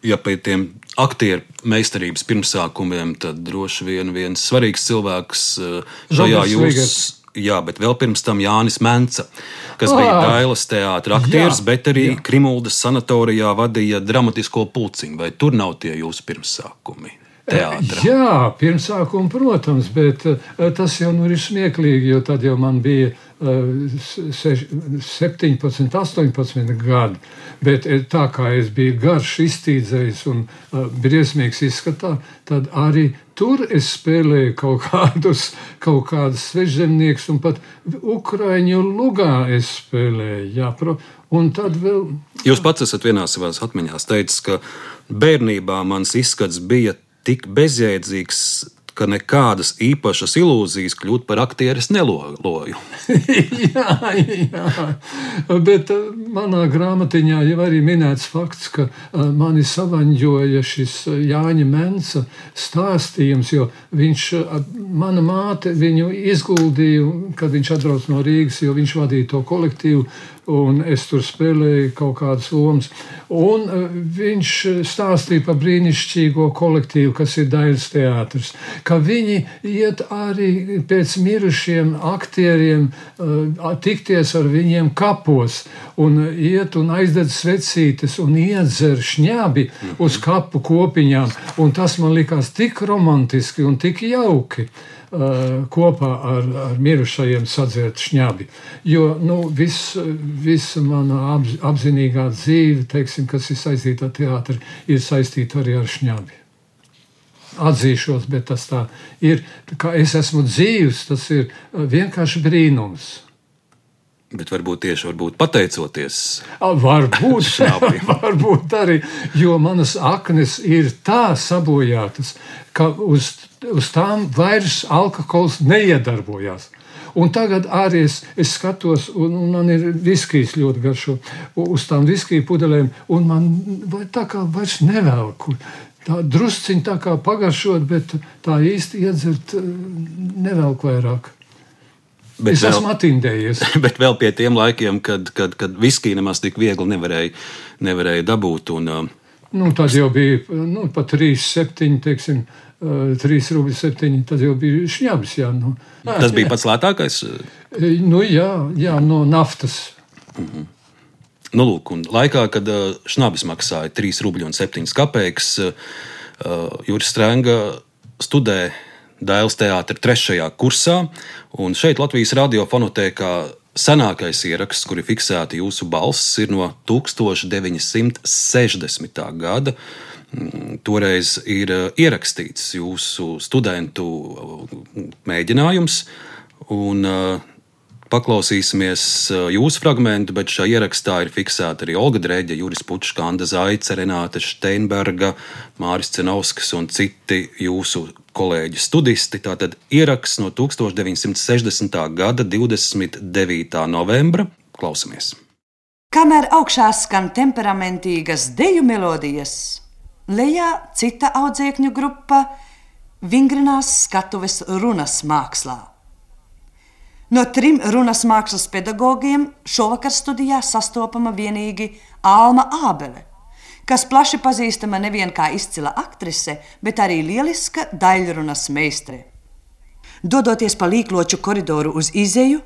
Ja pie tiem aktieru meistarības pirmsākumiem, tad droši vien viens svarīgs cilvēks eh, šajā jūsu. Jā, bet vēl pirms tam Jānis Menca, kas ah, bija Dailas teātris aktieris, jā, bet arī. Krimuldas sanatorijā vadīja dramatisko pulciņu. Vai tur nav tie jūsu pirmsākumi? Teātra? Jā, pirmsākuma, protams, bet eh, tas jau nu ir smieklīgi, jo tad jau man bija 17, 18 gadi. Bet eh, tā kā es biju garš, iztīdzējis un briesmīgs izskatā, tad arī tur es spēlēju kaut kādus, kaut kādus svežzemniekus, un pat Ukraiņu lugā es spēlēju. Jā, pro, un tad vēl. Jūs pats esat vienā savā atmiņā teicis, ka bērnībā mans izskats bija tik bezjēdzīgs, ka nekādas īpašas ilūzijas kļūt par aktieres neloju. [LAUGHS] jā, jā, bet uh, manā grāmatiņā jau arī minēts fakts, ka uh, mani savaņģoja šis uh, Jāņa Mensa stāstījums, jo viņš, mana māte viņu izguldīja, kad viņš atbrauc no Rīgas, jo viņš vadīja to kolektīvu un es tur spēlēju kaut kādas lomas. Un uh, viņš stāstīja par brīnišķīgo kolektīvu, kas ir Dailas teātris, ka viņi iet arī pēc mirušiem aktieriem, uh, tikties ar viņiem kapos, un iet un aizdedz svecītes un iedzer šņābi uz kapu kopiņām, un tas man likās tik romantiski un tik jauki. Kopā ar, ar mirušajiem sadzēt šņabi. Jo nu, visa vis mana apz, apzinīgā dzīve, teiksim, kas ir saistīta ar teātri, ir saistīta arī ar šņabi. Atzīšos, bet tas tā ir. Kā es esmu dzīves, tas ir vienkārši brīnums. Bet varbūt tieši varbūt pateicoties. Varbūt, Šnabim. [LAUGHS] varbūt arī, jo manas aknes ir tā sabojātas, ka uz, uz tām vairs alkohols neiedarbojās. Un tagad arī es, es skatos, un, un man ir viskijas ļoti garšo uz tām viskiju pudelēm, un man vai tā kā vairs nevelku. Tā drusciņi tā kā pagaršot, bet tā īsti iedzert eh, nevelku vairāk. Bet es vēl- esmu atindējies. [LAUGHS] Bet vēl pie tiem laikiem, kad, kad, kad viskiju nemaz tik viegli nevarēja, nevarēja dabūt. Un, uh, Nu, tad jau bija nu, pat 3, 7, teiksim, uh, 3 rubļi 7. Tas jau bija šņabs. Jā, nu. tas bija pats lētākais. E, Nu, jā, jā, no naftas. Nu, lūk, un laikā, kad šnabis maksāja 3,7 kopēkus, uh, Juris Strunke studēja Dēls teātris trešajā kursā. Un šeit Latvijas radiofonotēkā senākais ieraksts, kur ir fiksēta jūsu balss, ir no 1960. gada. Mm, Toreiz ir uh, ierakstīts jūsu studentu uh, mēģinājums. Un, uh, Paklausīsimies jūsu fragment, bet šajā ierakstā ir fiksēta arī Olga Dreģa, Juris Pučs, Kanda Zaica, Renāte Steinberga, Māris Cenovskis un citi jūsu kolēģi studisti. Tātad ieraksts no 1960. gada 29. novembra. Klausamies! Kamēr augšā skan temperamentīgas deju melodijas, lejā cita audzēkņu grupa vingrinās skatuves runas mākslā. No trim runas mākslas pedagogiem šovakar studijā sastopama vienīgi Alma Ābele, kas plaši pazīstama nevien kā izcila aktrise, bet arī lieliska daļrunas meistre. Dodoties pa līkloču koridoru uz izeju,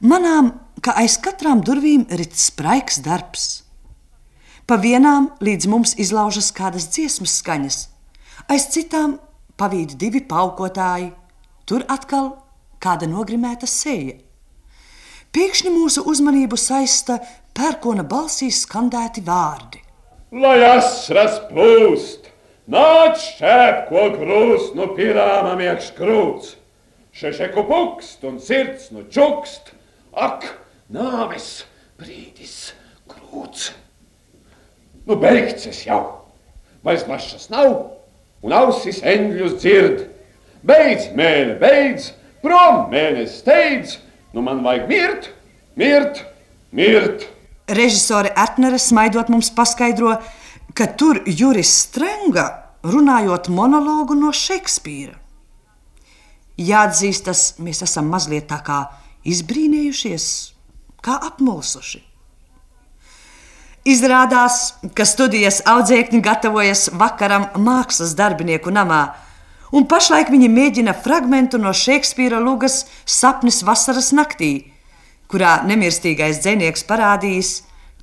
manām, ka aiz katrām durvīm rit spraigs darbs. Pa vienām līdz mums izlaužas kādas dziesmas skaņas, aiz citām pavīd divi paukotāji, tur atkal kāda nogrimēta seja. Pēkšņi mūsu uzmanību saista pērkona balsīs skandēti vārdi. Lai asras plūst, nāc šķēp, ko grūst, nu pirāmam iekš krūts. Šešeku pukst un sirds nu čukst, ak, nāves brīdis krūts. Nu beigts jau, vairs mašas nav, un ausis eņģļus dzird. Beidz, mēne, beidz, prom mēnesis steidz, nu man vajag mirt, mirt, mirt. Režisore Ertnere smaidot mums paskaidro, ka tur Juris Strenga runājot monologu no Šekspīra. Jāatzīstas, mēs esam mazliet tā kā izbrīnījušies, kā apmulsuši. Izrādās, ka studijas audzēkņi gatavojas vakaram mākslas darbinieku namā, un pašlaik viņi mēģina fragment no Šekspīra lugas sapnis vasaras naktī, kurā nemirstīgais dzinieks parādījis,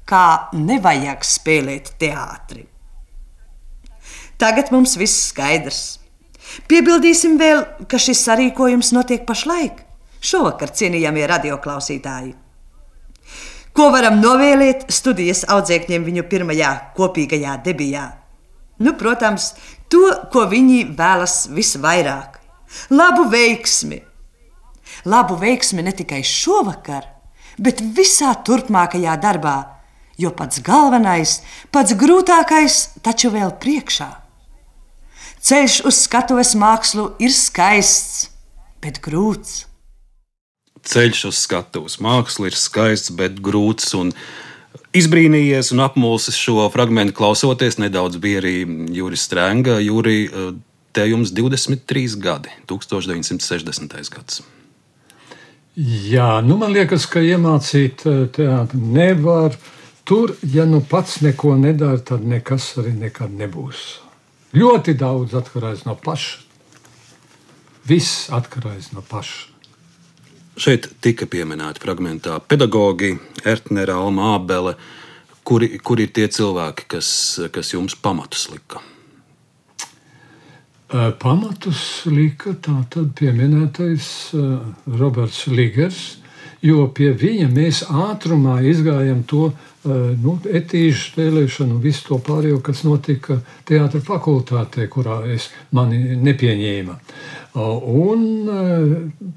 kā nevajag spēlēt teātri. Tagad mums viss skaidrs. Piebildīsim vēl, ka šis sarīkojums notiek pašlaik, šovakar cienījamie radioklausītāji. Ko varam novēlēt studijas audzēkņiem viņu pirmajā kopīgajā debijā? Nu, protams, to, ko viņi vēlas visvairāk - labu veiksmi. Labu veiksmi ne tikai šovakar, bet visā turpmākajā darbā, jo pats galvenais, pats grūtākais taču vēl priekšā. Ceļš uz skatuves mākslu ir skaists, bet grūts. Ceļš uz skatuves mākslu ir skaists, bet grūts. Izbrīnījies un apmulsis šo fragment klausoties. Nedaudz bija arī Juris Strunke. Juri, te jums 23 gadi, 1960. gads. Jā, nu man liekas, ka iemācīt eh, teātri nevar. Tur, ja nu pats neko nedara, tad nekas arī nekad nebūs. Ļoti daudz atkarīgs no paša. Viss atkarīgs no paša. Šeit tika pieminēti fragmentā pedagogi, Ertnera, Alma Ābele. Kuri, kuri ir tie cilvēki, kas, kas jums pamatus lika? Pamatus lika tātad pieminētais Roberts Ligers, jo pie viņa mēs ātrumā izgājām to nu, etīžu spēlēšanu un visu to pārējo, kas notika teātris fakultātē, kurā es mani nepieņēma. Un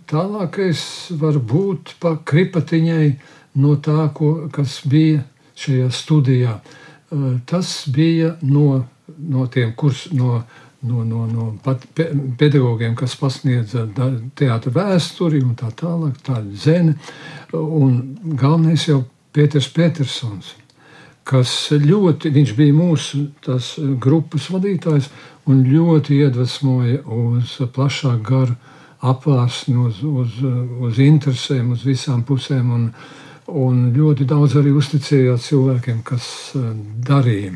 tālākais var būt pa kripatiņai no tā, ko, kas bija šajā studijā. Tas bija no, no tiem kurs, no, no, no, no pe, pedagogiem, kas pasniedza teātra vēsturi un tā tālāk, tāda zene. Un galvenais jau Pēters Petersons, kas ļoti, viņš bija mūsu tās grupas vadītājs un ļoti iedvesmoja uz plašāku garu apvārsni, uz, uz, uz interesēm, uz visām pusēm. Un, un ļoti daudz arī uzticējās cilvēkiem, kas uh, darīja.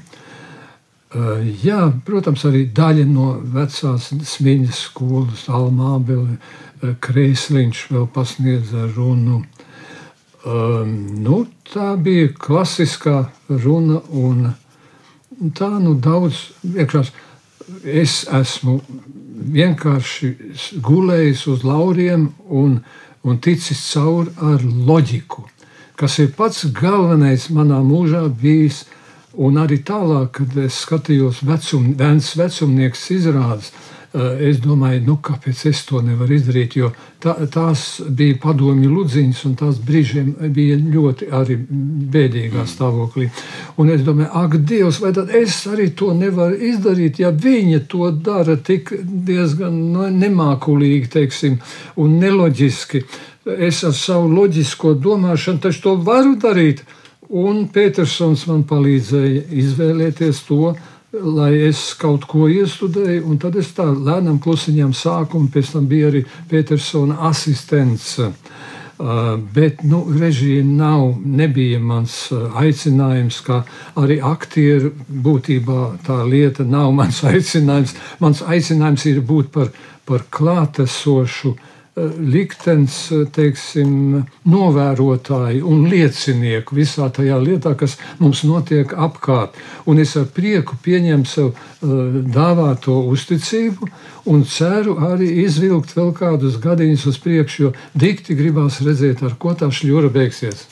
Uh, jā, protams, arī daļa no vecās smiņas skolas, uh, Kreisliņš vēl pasniedza runu. Um, nu, tā bija klasiskā runa, un tā nu daudz vienkārši. Es esmu vienkārši gulējis uz lauriem un, un ticis cauri ar loģiku, kas ir pats galvenais manā mūžā bijis. Un arī tālāk, kad es skatījos vecum, vecumnieks izrādes, Eh, es domāju, nu, kāpēc es to nevaru izdarīt, jo tā, tās bija padomju ludziņas, un tās brīžiem bija ļoti arī bēdīgā stāvoklī. Un es domāju, ak, Dievs, vai tad es arī to nevaru izdarīt, ja viņa to dara tik diezgan nu, nemākulīgi, teiksim, un neloģiski. Es ar savu loģisko domāšanu taču to varu darīt. Un Petersons man palīdzēja izvēlēties to, lai es kaut ko iestudēju, un tad es tā lēnām klusiņām sāku, un pēc tam bija arī Petersona asistents. Uh, bet nu, režija nav, nebija mans uh, aicinājums, kā arī aktieru būtībā tā lieta nav [LAUGHS] mans aicinājums. Mans aicinājums ir būt par, par klātesošu uh, liktenis, teiksim, novērotāji un liecinieku visā tajā lietā, kas mums notiek apkārt. Un es ar prieku pieņemu sev uh, dāvāto uzticību un ceru arī izvilkt vēl kādus gadiņus uz priekšu, jo dikti gribās redzēt, ar ko tā šļūra beigsies.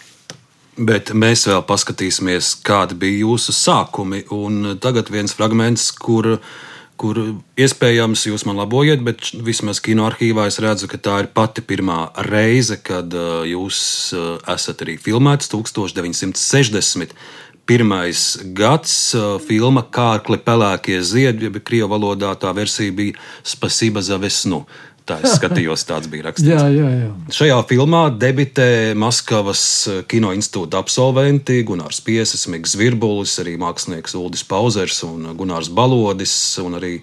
Bet mēs vēl paskatīsimies, kādi bija jūsu sākumi. Un tagad viens fragments, kur uh, kur iespējams jūs man labojat, bet vismaz kinoarchīvā es redzu, ka tā ir pati pirmā reize, kad uh, jūs uh, esat arī filmēts 1960. Pirmais gads uh, filma Kārkli pelēkie ziedi, jeb krievu valodā tā versija bija Spasība za vesnu. Tā es skatījos, tāds bija rakstīts. jā, jā, jā. Šajā filmā debitē Maskavas eh, kino institūta absolventi Gunārs Piesis, Mikls Virbulis, arī mākslinieks Uldis Pauzers un Gunārs Balodis un arī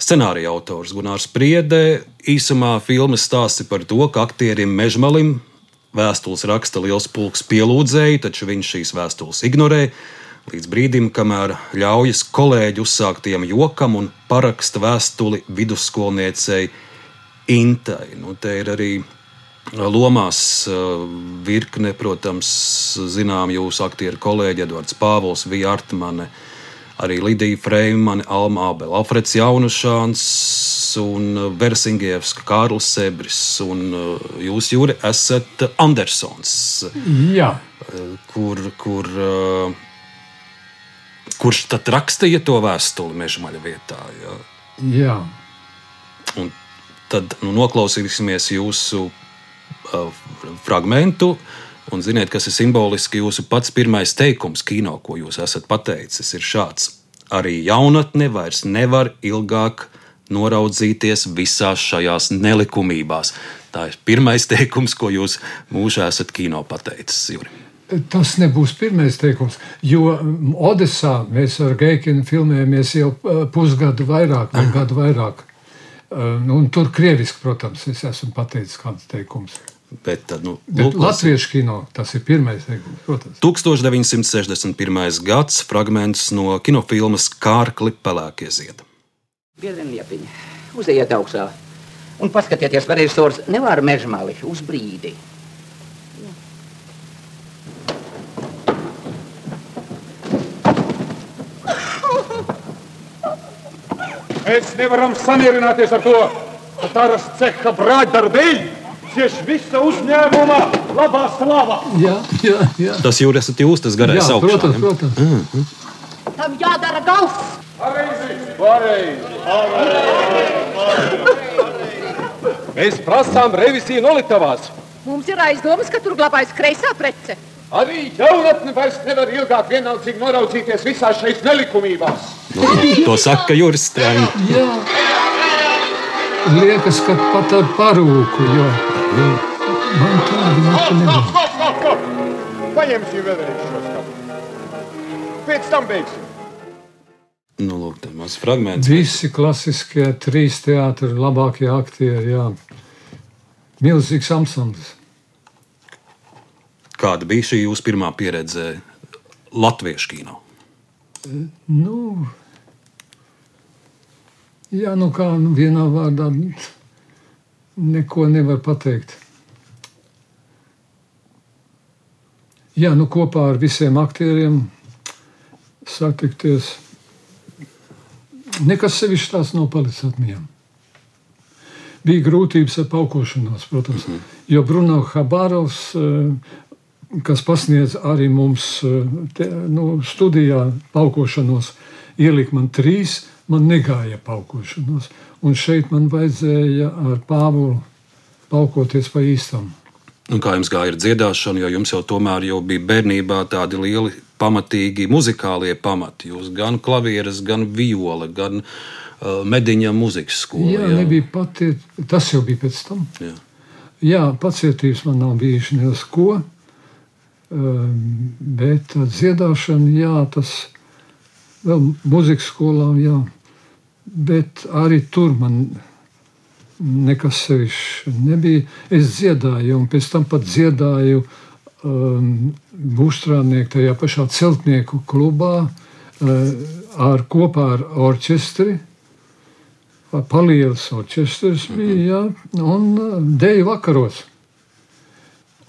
scenārija autors Gunārs Priedē. Īsumā filmas stāsti par to, ka aktierim Mežmalim vēstules raksta liels pulks pielūdzēji, taču viņš šīs vēstules ignorē līdz brīdim, kamēr ļaujas kolēģi uzsāktiem jokam un paraksta vēstuli vidusskolniecei Intai. Nu, te ir arī lomās virkne, protams, zinām jūsu aktieru kolēģi Edvards Pāvils, Vija Artmane, arī Lidija Freimane, Alma Abela, Alfreds Jaunušāns un Versingievs, Kārlis Sebris un jūs, Jūri, esat Andersons. Jā. Kur, kur, kurš tad rakstīja to vēstuli Mežmaļa vietā? Jā. Jā. Un tad nu, noklausīsimies jūsu uh, fragmentu. Un ziniet, kas ir simboliski jūsu pats pirmais teikums kino, ko jūs esat pateicis, ir šāds. Arī jaunatne vairs nevar ilgāk noraudzīties visās šajās nelikumībās. Tā ir pirmais [LAUGHS] teikums, ko jūs mūžā esat kino pateicis. Juri. Tas nebūs pirmais teikums, jo Odesā mēs ar Geikinu filmējamies jau uh, pusgadu vairāk, vai gadu vairāk. Nu, un tur krieviski, protams, es esmu pateicis kāds teikums. Bet, tad, nu, Bet Latviešu kino tas ir pirmais teikums, protams. 1961. gads fragments no kinofilmas Kārkli pelēkie ziedi. Biedrien liepiņi, uzejiet augšā un paskatieties, vai režisors nevar mežmali uz brīdi. Mēs nevaram samierināties ar to, ka Taras ceha brāļdarbēļ cieš visa uzņēmuma labā slava. Jā, jā, jā. Tas jau esat jūs, tas garais jā, augšā. protams, protams. Mm -hmm. Tam jādara gauss. Pareizi, pareizi, pareizi. Mēs prasām reviziju noliktavās. Mums ir aizdomas, ka tur glabājas kreisā prece. Arī jaunatne vairs nevar ilgāk vienaldzīgi noraudzīties visās šeit nelikumībās. Nu, to saka Juris Strēns. Jā, liekas, ka pat ar parūku, jo man tāda stop! Paņemsim vēlreiz šo skatu. Pēc tam beigsim. Nu, lūk, tā mazs fragments. Visi klasiskie trīs teātri, labākie aktieri, jā. Milzīgs ansamblis. Kāda bija šī jūsu pirmā pieredze Latviešu kino? Nu, jā, nu kā nu vienā vārdā neko nevar pateikt. Jā, nu kopā ar visiem aktieriem satikties. Nekas sevišķi tās nav palicis atmiņā. Bija grūtības ar paukošanos, protams, mm -hmm. jo Bruno Habārovs, eh, kas pasniedz arī mums eh, te, nu, studijā paukošanos, ielika man trīs, man negāja paukošanos. Un šeit man vajadzēja ar Pāvulu paukoties pa īstam. Un kā jums gāja ar dziedāšanu, jo jums jau tomēr jau bija bērnībā tādi lieli, pamatīgi muzikālie pamati. Jūs gan klavieres, gan viola, gan uh, mediņa muzikas skola. Jā, jā. nebija pati, tas jau bija pēc tam. Jā. Jā, pacietības man nav bijuši ne uz ko, bet tā dziedāšana, jā, tas vēl muzikas skolā, jā. Bet arī tur man nekas sevišķi nebija. Es dziedāju, un pēc tam pat dziedāju um, Būstrādnieku tajā pašā celtnieku klubā uh, ar, kopā ar orķestri. Palielas orķestris bija, jā, un uh, deju vakaros.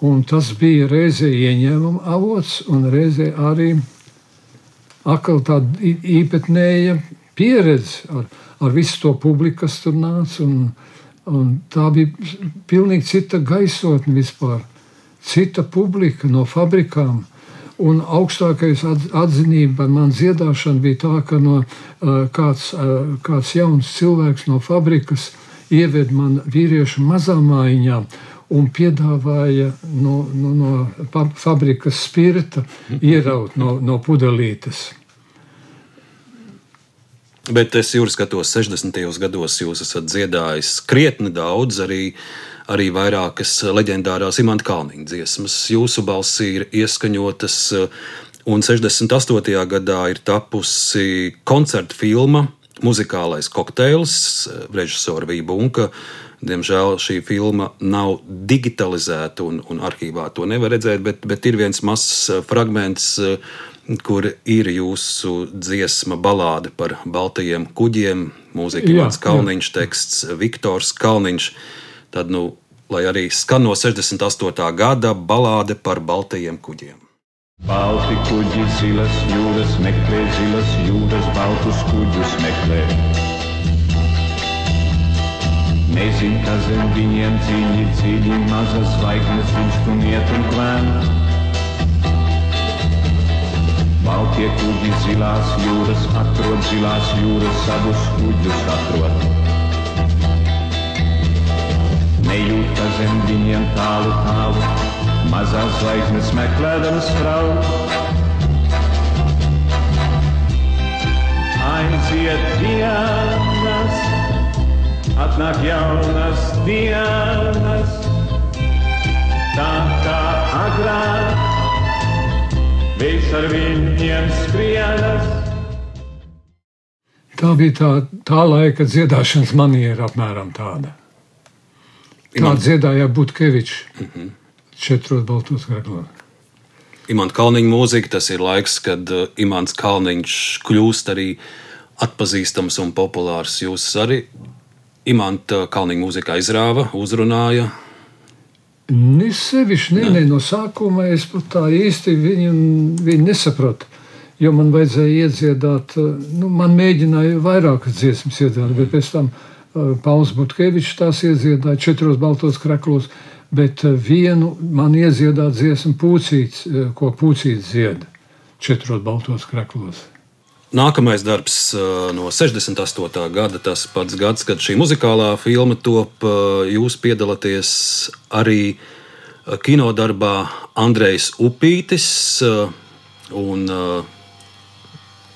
Un tas bija reizē ieņēmuma avots, un reizē arī atkal tāda īpatnēja pieredze ar, ar visu to publiku, kas tur nāca. Un, un tā bija pilnīgi cita gaisotne vispār, cita publika no fabrikām. Un augstākais atz- atzinība par manu dziedāšanu bija tā, ka no, kāds, kāds jauns cilvēks no fabrikas ieved man vīriešu mazā mājiņā un piedāvāja no, no, no fabrikas spirta ieraut no, no pudelītes. Bet es jūras skatos, 60. gados jūs esat dziedājis krietni daudz, arī, arī vairākas leģendārās imanta kalniņa dziesmas. Jūsu balsī ir ieskaņotas, un 68. gadā ir tapusi koncerta filma Muzikālais kokteils, režisora Vija Bunka. Diemžēl šī filma nav digitalizēta un, un arhīvā to nevar redzēt, bet, bet ir viens mazs fragments, kur ir jūsu dziesma balāde par baltajiem kuģiem, mūzika Jā, Ivans Kalniņš, teksts Viktors Kalniņš. Tad, nu, lai arī skan no 68. gada balāde par baltajiem kuģiem. Balti kuģi, zilas jūras meklē, zilas jūras baltus kuģus meklē. Nezin, ka zem viņiem dziļi, dziļi mazas zvaigznes viņš tur iet un klēnt. Baltie kuģi zilās jūras atrod, zilās jūras savus kuģus atrod. Nejūta zem viņiem tālu, tālu, mazās zvaigznes meklēdams frau. Aiziet dienas, atnāk jaunas dienas, tā kā agrāk, viņš ar viņiem skrienas. Tā bija tā, tā laika dziedāšanas maniera, apmēram tāda. Tā dziedāja Butkevičs. Mm -hmm. Četros baltos graklos. Imants Kalniņa mūzika, tas ir laiks, kad uh, Imants Kalniņš kļūst arī atpazīstams un populārs. Jūs arī Imanta Kalniņa mūzikā izrāva, uzrunāja. Ne sevišķi, ne, ne, no sākuma es pat tā īsti viņu, viņu nesapratu. Jo man vajadzēja iedziedāt, nu, man mēģināja vairākas dziesmas iedziedāt, bet pēc tam uh, Pauls Butkevičs tās iedziedāja četros baltos kraklos, bet uh, vienu man iedziedāt dziesmu pūcīts, uh, ko pūcīts dzied četros baltos kraklos. Nākamais darbs uh, no 68. gada, tas pats gads, kad šī muzikālā filma top. uh, Jūs piedalāties arī kinodarbā Andrejs Upītis. Un,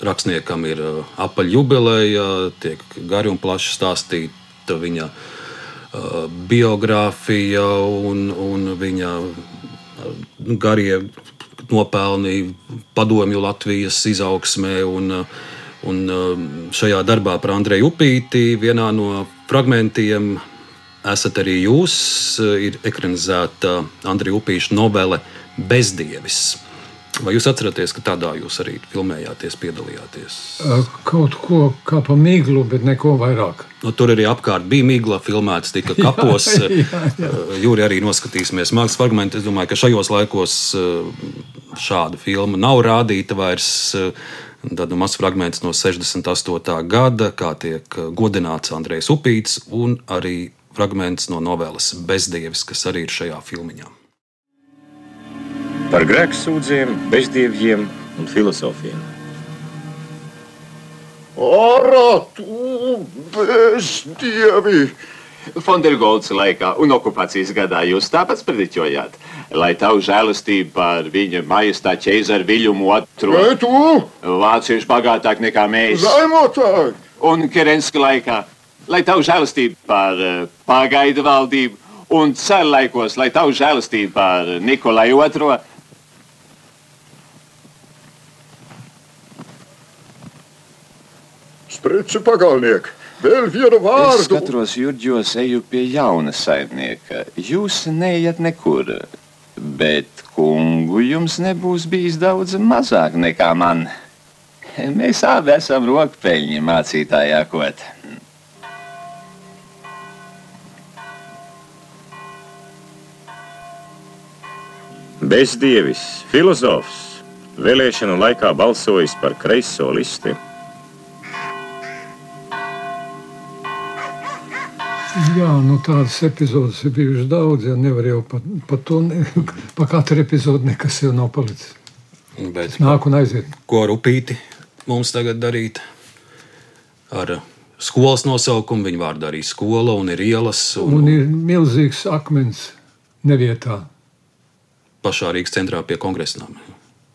Rakstniekam ir apaļjubileja, tiek gari un plaši stāstīta viņa biogrāfija un, un viņa garie nopelni padomju Latvijas izaugsmē. Un, un šajā darbā par Andreju Upīti vienā no fragmentiem esat arī jūs. Ir ekranizēta Andrija Upīša novele Bezdievis. Vai jūs atceraties, ka tādā jūs arī filmējāties, piedalījāties? Kaut ko kā pa miglu, bet neko vairāk. Nu, tur arī apkārt bija migla, filmēts tika [LAUGHS] kapos. jā, jā. Jūri arī noskatīsimies mākslas fragment. Es domāju, ka šajos laikos šāda filma nav rādīta vairs. Tad mazs fragments no 68. gada, kā tiek godināts Andrejs Upīts un arī fragments no novēles Bezdievis, kas arī ir šajā filmiņā. Par grēksūdziem, bezdieviem un filozofiem. Ārā, tu bezdievi! Fondergolds laikā un okupācijas gadā jūs tāpat sprediķojāt, lai tavu žēlastību par viņa majestāta ķeizaru Viļumu otru. Vai tu? Vācieši bagātāk nekā mēs. Zaimotāk! Un Kerenska laikā lai tavu žēlastību par uh, pagaidu valdību, un ceļu laikos, lai tavu žēlastību par Nikolai II. Spreci pagalnieki, vēl vienu vārdu. Es skatros, Jurģos, eju pie jauna saimnieka. Jūs neiet nekur, bet kungu jums nebūs bijis daudz mazāk nekā man. Mēs abi esam rokpeļņi mācītājā kot. Bezdievis, filozofs, vēlēšanu laikā balsojis par kreiso listi. Jā, nu tādas epizodes ir bijušas daudz. Ja nevar jau par pa to, ne, [LAUGHS] pa katru epizodi nekas jau nav palicis. Bet, Nāk un aiziet. Ko rupīti mums tagad darīt? Ar skolas nosaukumu viņa vārdā arī skola un ir ielas. Un, un ir milzīgs akmens nevietā pašā Rīgas centrā pie kongresa nama.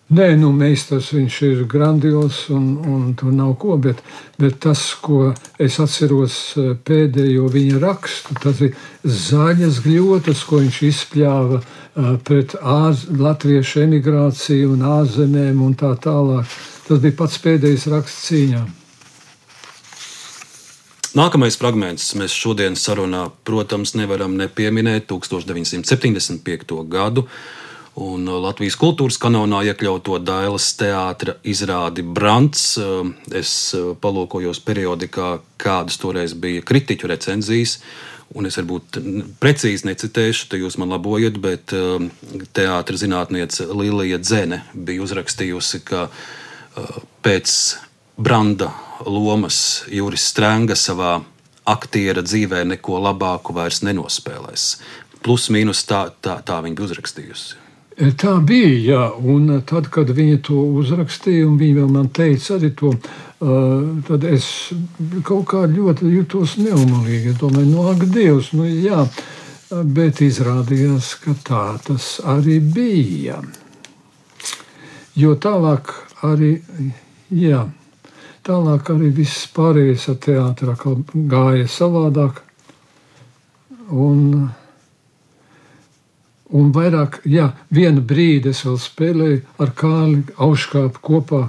Nē, nu, meistars viņš ir grandios un, un tur nav ko, bet, bet tas, ko es atceros eh, pēdējo viņa rakstu, tas ir zaļas gļotas, ko viņš izpļāva uh, pret āz, latviešu emigrāciju un ārzemēm un tā tālāk. Tas bija pats pēdējais raksts cīņā. Nākamais fragments mēs šodien sarunā, protams, nevaram nepieminēt 1975. gadu un uh, Latvijas kultūras kanālā iekļauto Dailas teātra izrādi Brants. Uh, es uh, palūkojos periodikā, kādas toreiz bija kritiķu recenzijas. Un es varbūt precīzi necitēšu, te jūs man labojat, bet teātris zinātniece Lilija Dzene bija uzrakstījusi, ka pēc Branda lomas Juris Strēnga savā aktiera dzīvē neko labāku vairs nenospēlēs. Plus mīnus tā, tā, tā viņa bija uzrakstījusi. Tā bija, jā, un tad, kad viņi to uzrakstīja, un viņi vēl man teica arī to, tad es kaut kā ļoti jutos neumalīgi. Domāju, nu, ak, Dievs, nu jā, bet izrādījās, ka tā tas arī bija. Jo tālāk arī, jā, tālāk arī viss pārējais ar teātrā gāja savādāk. Un, Un vairāk, jā, vienu brīdi es vēl spēlēju ar Kāli Auškāpu kopā,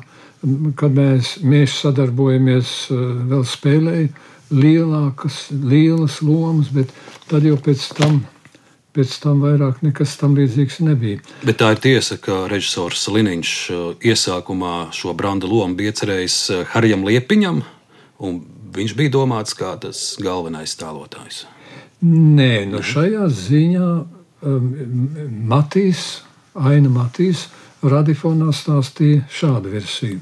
kad mēs, mēs sadarbojamies, eh, vēl spēlēju lielākas, lielas lomas, bet tad jau pēc tam, pēc tam vairāk nekas tam līdzīgs nebija. Bet tā ir tiesa, ka režisors Liniņš eh, iesākumā šo branda lomu bija cerējis eh, Harijam Liepiņam, un viņš bija domāts kā tas galvenais tēlotājs. Nē, nu šajā ziņā Matīs, Aina Matīs, Radifonā stāstīja šādu versiju.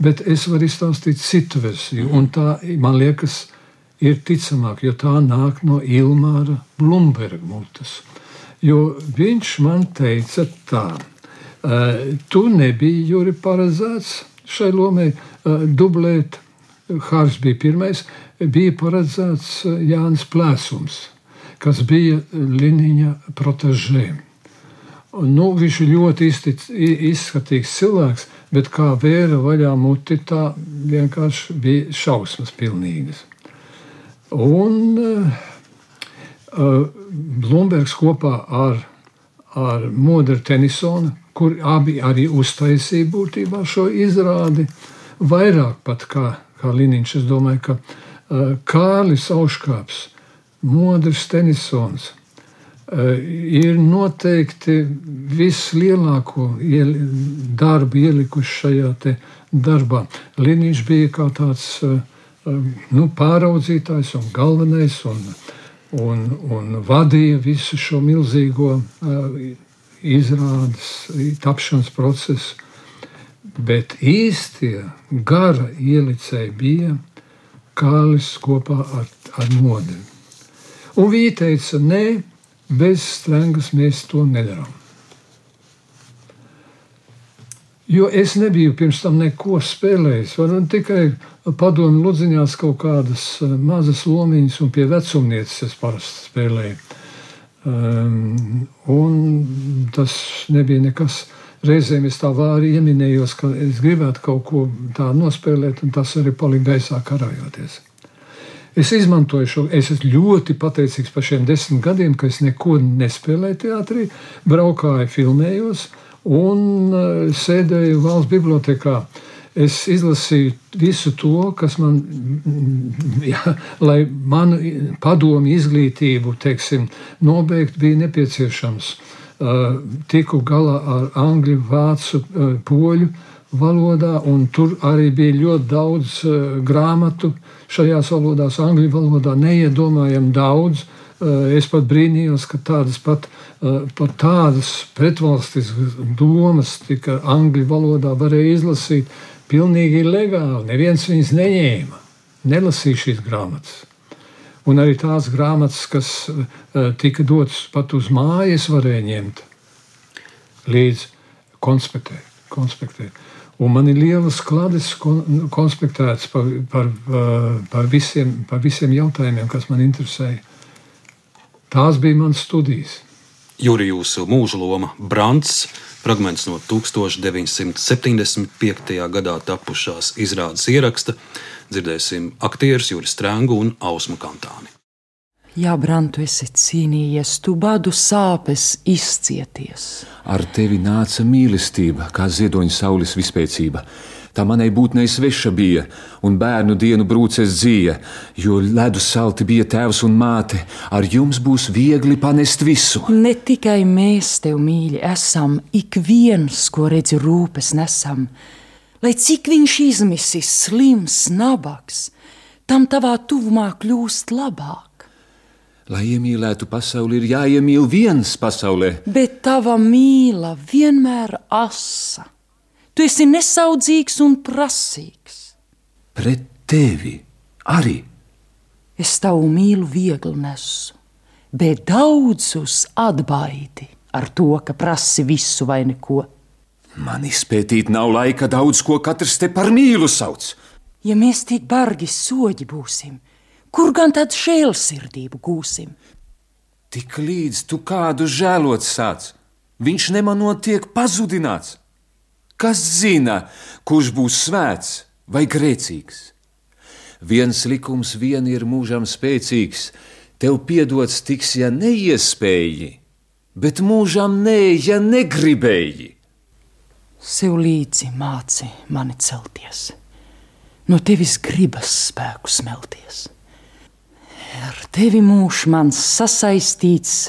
Bet es varu izstāstīt citu versiju, un tā man liekas, ir ticamāk, jo tā nāk no Ilmāra Blumberga mutes. Jo viņš man teica tā, tu nebija Juri paredzēts šai lomai dublēt, Hārs bija pirmais, bija paredzēts Jānis Plēsums kas bija Liniņa protežē. Nu, viņš ir ļoti iztic, izskatīgs cilvēks, bet kā vēra vaļā muti, tā vienkārši bija šausmas pilnīgas. Un uh, Blūmbergs kopā ar, ar Modru Tenisonu, kur abi arī uztaisīja būtībā šo izrādi, vairāk pat kā, kā Liniņš. Es domāju, ka uh, Kārlis Auškāps, Modrs Tenisons, ir noteikti vislielāko darbu ielikuši šajā darbā. Līniņš bija kā tāds nu, pāraudzītājs un galvenais un, un, un vadīja visu šo milzīgo izrādes, tapšanas procesu. Bet īstie gara ielicēji bija Kālis kopā ar, ar modeli. Un viņi teica, nē, Bez strengas mēs to nedarām. Jo es nebiju pirms tam neko spēlējis. Varu tikai padomu ludziņās kaut kādas eh, mazas lomiņas, un pie vecumnieces es parasti spēlēju. Um, un tas nebija nekas. Reizēm es tā vāri ieminējos, ka es gribētu kaut ko tādu nospēlēt, un tas arī palika gaisā karājoties. Es izmantoju šo, es esmu ļoti pateicīgs par šiem desmit gadiem, ka es neko nespēlēju teātrī, braukāju, filmējos un uh, sēdēju valsts bibliotekā. Es izlasīju visu to, kas man, jā, lai manu padomu izglītību, teiksim, nobeigt, bija nepieciešams. Uh, tiku galā ar angļu, vācu, uh, poļu valodā, un tur arī bija ļoti daudz uh, grāmatu šajās valodās, angļu valodā neiedomājami daudz. Uh, es pat brīnījos, ka tādas pat, uh, tādas pretvalstiskas domas tika angļu valodā varēja izlasīt pilnīgi legāli. Neviens viņas neņēma, nelasīja šīs grāmatas. Un arī tās grāmatas, kas tika dotas pat uz mājas, varēja ņemt līdzi konspektēt. konspektēt. Un man ir lielas klādes konspektētas par, par, par, visiem, par visiem jautājumiem, kas man interesēja. Tās bija manas studijas. Juri, jūsu mūža loma Brants, fragments no 1975. gadā tapušās izrādes ieraksta. Dzirdēsim aktierus Juris Strēngu un Ausmu Kantāni. Jā, Brantu, esi cīnījies, tu badu sāpes izcieties. Ar tevi nāca mīlestība, kā ziedoņa saules vispēcība. Tā manai būtnei sveša bija, un bērnu dienu brūces dzīja, jo ledus salti bija tēvs un māte. Ar jums būs viegli panest visu. Ne tikai mēs tev mīļi esam, ik viens, ko redzi rūpes nesam, lai cik viņš izmisis, slims, nabaks, tam tavā tuvumā kļūst labāk. Lai iemīlētu pasauli, ir jāiemīl viens pasaulē. Bet tava mīla vienmēr asa. Tu esi nesaudzīgs un prasīgs. Pret tevi arī. Es tavu mīlu viegli nesu, bet daudzus atbaidi ar to, ka prasi visu vai neko. Man izpētīt nav laika daudz, ko katrs te par mīlu sauc. Ja mēs tik bargi soļi būsim, kur gan tad žēlsirdību gūsim? Tik līdz tu kādu žēlot sāc, viņš nemanot tiek pazudināts. Kas zina, kurš būs svēts vai grēcīgs? Viens likums vien ir mūžam spēcīgs, tev piedots tiks, ja neiespēji, bet mūžam nē, ja negribēji. Sev līdzi māci mani celties, no tevis gribas spēku smelties. Ar tevi mūžs mans sasaistīts,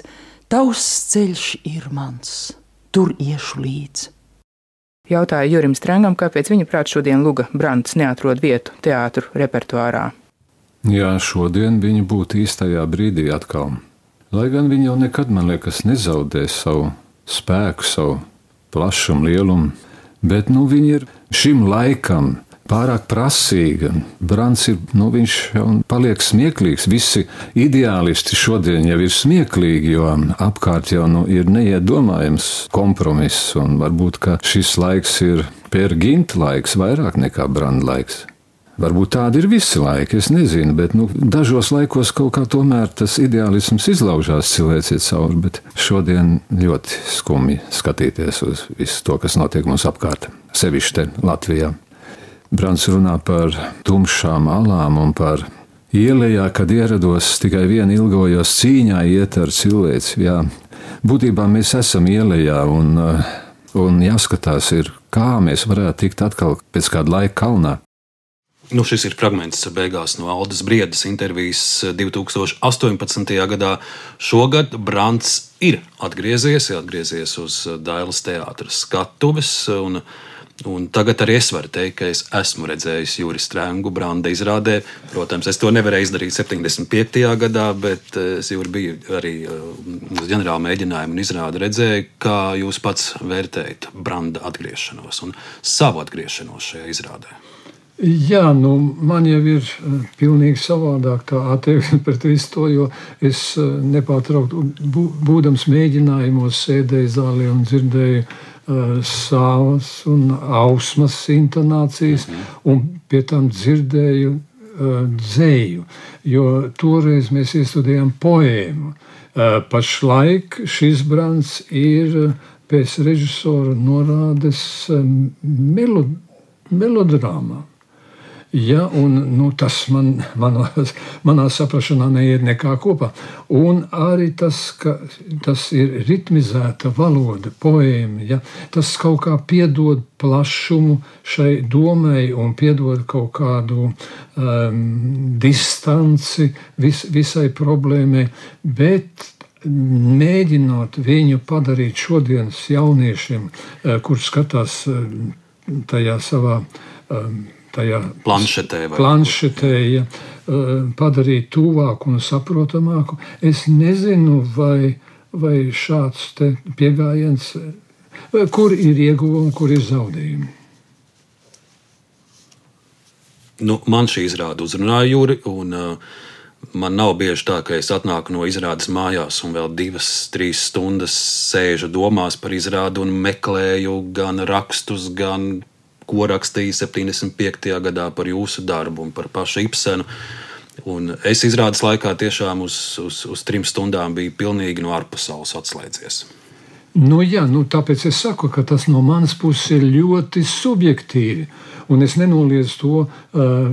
tavs ceļš ir mans, tur iešu līdzi. Jautāja Jurim Strangam, kāpēc viņa prāt šodien Luga Brants neatrod vietu teātru repertuārā. Jā, šodien viņa būtu īstajā brīdī atkal. Lai gan viņa jau nekad, man liekas, nezaudēs savu spēku, savu plašumu, lielumu, bet nu, viņa ir šim laikam pārāk prasīga. Brants ir, nu, viņš paliek smieklīgs. Visi ideālisti šodien jau ir smieklīgi, jo apkārt jau nu, ir neiedomājams kompromiss. Un varbūt šis laiks ir pērģinta laiks vairāk nekā branda laiks. Varbūt tādi ir visi laiki, es nezinu, bet nu, dažos laikos kaut kā tomēr tas ideālisms izlaužās cilvēciet cauri, bet šodien ļoti skumji skatīties uz visu to, kas notiek mums apkārt, sevišķi Latvijā. Brants runā par tumšām alām un par ielējā, kad ierados tikai vienu ilgojos cīņā iet ar cilvēci. Jā, būtībā mēs esam ielējā un, un jāskatās ir, kā mēs varētu tikt atkal pēc kāda laika kalnā. Nu, šis ir fragments beigās no Aldas Briedas intervijas 2018. gadā. Šogad Brants ir atgriezies, atgriezies uz Dailas teātras skatuves. Un, tagad arī es varu teikt, ka es esmu redzējis Juris Strēngu Branda izrādē. Protams, es to nevarēju izdarīt 75. gadā, bet es jau biju arī uz ģenerāla mēģinājuma un izrādi redzēju, kā jūs pats vērtējat Branda atgriešanos un savu atgriešanos šajā izrādē. Jā, nu, man jau ir uh, pilnīgi savādāk tā attieksme [LAUGHS] pret visu to, jo es nepārtraukti būdams mēģinājumos sēdēju zālē un dzirdēju uh, savas un ausmas intonācijas, mhm. un pie tam dzirdēju uh, dzēju, jo toreiz mēs iestudējām poēmu. Uh, pašlaik šis brands ir pēc režisora norādes melod melodrāmā. Ja, un, nu, tas man, manā, manā saprāšanā neiet nekā kopā. Un arī tas, ka tas ir ritmizēta valoda, poēma, ja, tas kaut kā piedod plašumu šai domai un piedod kaut kādu um, distanci vis, visai problēmai. Bet mēģinot viņu padarīt šodienas jauniešiem, uh, kurš skatās uh, tajā savā um, tajā planšetē, planšetē ja, eh, padarīt tuvāku un saprotamāku. Es nezinu, vai, vai šāds pieejams, eh, kur ir ieguvumi, kur ir zaudējumi. Nu, man šī izrāda uzrunāja Jūri. Un, uh, Man nav bieži tā, ka es atnāku no izrādes mājās un vēl divas, trīs stundas sēžu domās par izrādi un meklēju gan rakstus, gan ko rakstīja 75. gadā par jūsu darbu un par pašu Ibsenu. Un es izrādes laikā tiešām uz, uz, uz trim stundām biju pilnīgi no ārpasaules atslēdzies. Nu, jā, nu, tāpēc es saku, ka tas no manas puses ir ļoti subjektīvi. Un es nenoliedzu to uh,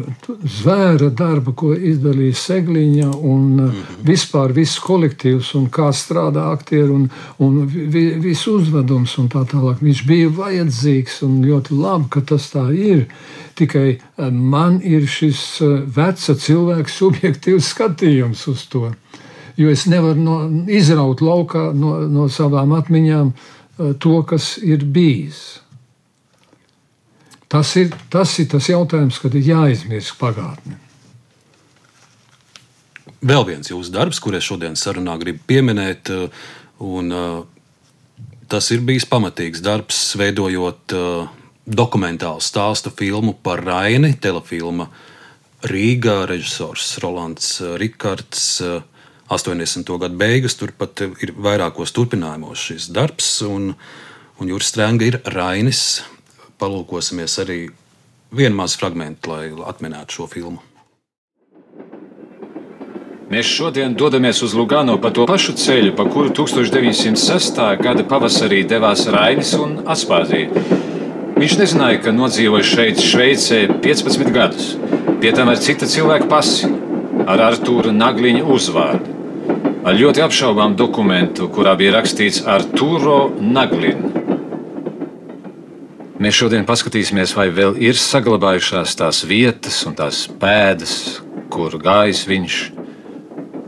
zvēra darbu, ko izdarīja Segliņa un uh, mm -hmm. vispār viss kolektīvs un kā strādā aktieri un, un vi, viss uzvedums un tā tālāk. Viņš bija vajadzīgs un ļoti labi, ka tas tā ir. Tikai uh, man ir šis uh, veca cilvēka [LAUGHS] subjektīvs skatījums uz to. Jo es nevaru no, izraut laukā no, no savām atmiņām uh, to, kas ir bijis. Tas ir, tas ir tas jautājums, kad ir jāizmirst pagātne. Vēl viens jūsu darbs, kurus šodien sarunā gribu pieminēt, uh, un uh, tas ir bijis pamatīgs darbs, veidojot uh, dokumentālu stāstu filmu par Raini, telefilma Rīgā, režisors Rolands Rikards. 80. gadu beigas, turpat ir vairākos turpinājumos šis darbs, un, un Juris Strēnga ir Rainis, palūkosimies arī vienu mazu fragment, lai atminētu šo filmu. Mēs šodien dodamies uz Lugano pa to pašu ceļu, pa kuru 1906. gada pavasarī devās Rainis un Aspāzija. Viņš nezināja, ka nodzīvoja šeit, Šveicē, 15 gadus, pie tam ar cita cilvēka pasi, ar Artūra Nagliņa uzvārdu, ar ļoti apšaubām dokumentu, kurā bija rakstīts Arturo Naglin. Mēs šodien paskatīsimies, vai vēl ir saglabājušās tās vietas un tās pēdas, kur gājis viņš,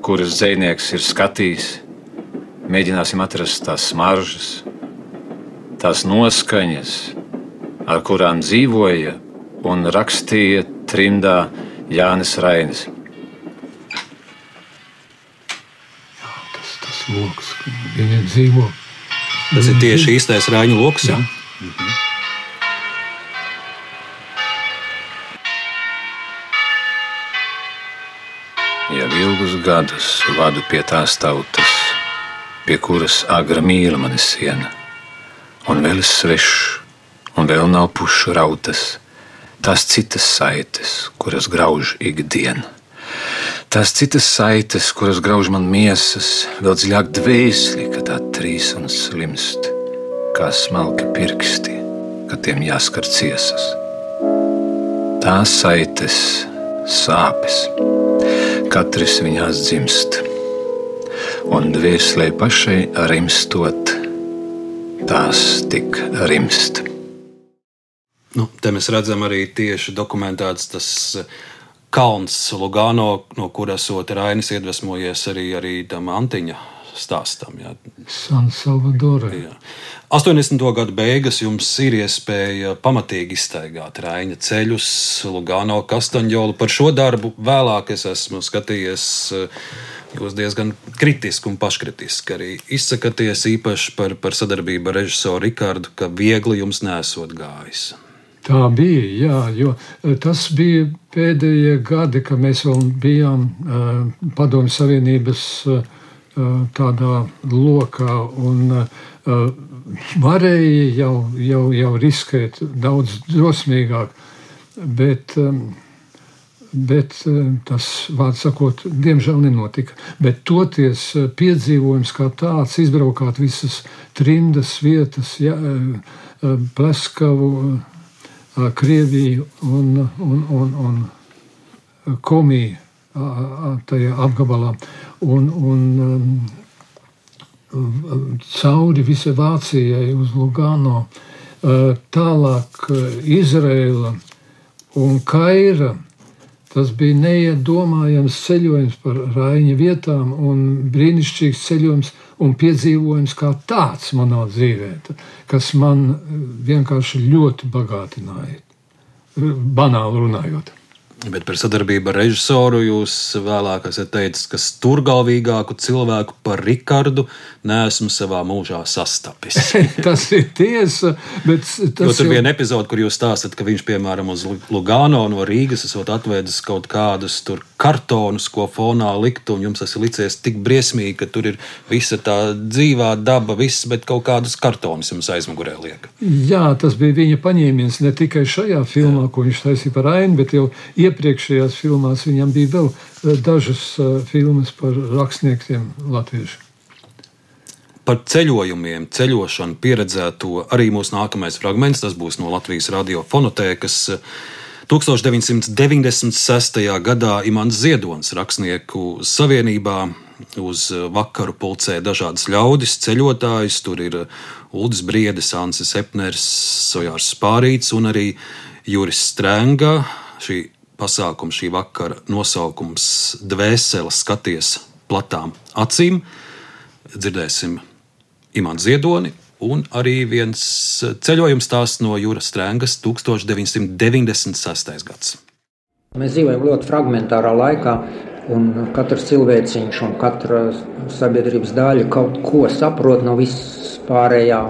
kuras dzinieks ir skatījis. Mēģināsim atrast tās smaržas, tās noskaņas, ar kurām dzīvoja un rakstīja trimdā Jānis Rainis. Tas, tas loks, dzīvo. Tas ir tieši īstais rāņu lokus. Jā. Mhm. Jau ilgus gadus vadu pie tās tautas, pie kuras agra mīla mani siena, un vēl es svešs, un vēl nav pušu rautas, tās citas saites, kuras grauž ikdienu. Tās citas saites, kuras grauž man miesas, vēl dziļāk dvēseli, kad tā trīs un slimst, kā smalki pirksti, kad tiem jāskar ciesas. Tās saites, sāpes, katrs viņās dzimst, un dvēselē pašai rimstot, tās tik rimst. Nu, te mēs redzam arī tieši dokumentēts tas eh, kalns Lugano, no kuras esot Rainis iedvesmojies arī, arī tam Antiņa stāstam. Jā. San Salvadorē. Jā. 80. gadu beigas jums ir iespēja pamatīgi iztaigāt Raina ceļus, Lugano, Kastaņģolu. Par šo darbu vēlāk es esmu skatījies. Jūs diezgan kritiski un paškritiski arī izsakaties īpaši par, par sadarbību ar režisoru Rikārdu, ka viegli jums nesot gājis. Tā bija, jā, jo tas bija pēdējie gadi, kad mēs vēl bijām uh, Padomju Savienības uh, tādā lokā un varēja jau, jau, jau riskēt daudz drosmīgāk, bet, bet tas, vārds sakot, diemžēl nenotika. Bet toties piedzīvojums kā tāds, izbraukāt visas trimdas vietas, ja, pleskavu, Krieviju un, un, un, un Komiju tajā apgabalā. Un, un, cauri visai Vācijai uz Lugano, tālāk Izraela un Kaira. Tas bija neiedomājams ceļojums par Raņa vietām un brīnišķīgs ceļojums un piedzīvojums kā tāds manā dzīvē, kas man vienkārši ļoti bagātināja, banāli runājot. Bet par sadarbību ar režisoru jūs vēlāk esat teicis, ka stūrgalvīgāku cilvēku par Rikardu neesmu savā mūžā sastapis. [LAUGHS] tas ir tiesa. Tas jo tur bija jau... epizode, kur jūs stāstāt, ka viņš, piemēram, uz Lugano no Rīgas esot atvedis kaut kādus kartonus, ko fonā likt, un jums tas ir licies tik briesmīgi, ka tur ir visa tā dzīvā daba, viss, bet kaut kādus kartonus jums aizmugurē liek. Jā, tas bija viņa paņēmiens ne tikai šajā filmā, Jā. ko viņš taisīja par Ainu, bet jau iepriekšējās filmās viņam bija vēl eh, dažas eh, filmas par rakstniekiem latviešu. Par ceļojumiem, ceļošanu pieredzēto arī mūsu nākamais fragments. Tas būs no Latvijas radiofonotēkas. 1996. gadā Imants Ziedonis rakstnieku savienībā uz vakaru pulcē dažādas ļaudis, ceļotājus. Tur ir Ulris Briedis, Ansis Epners, Sojārs Spārīts un arī Juris Strenga. Šī pasākuma, šī vakara nosaukums - Dvēseles skaties platām acīm. Dzirdēsim Imants Ziedoni. Un arī viens ceļojums stāsts no Jūras Strēngas 1996. gads. Mēs dzīvojam ļoti fragmentārā laikā, un katrs cilvēciņš un katra sabiedrības daļa kaut ko saprot no viss pārējā.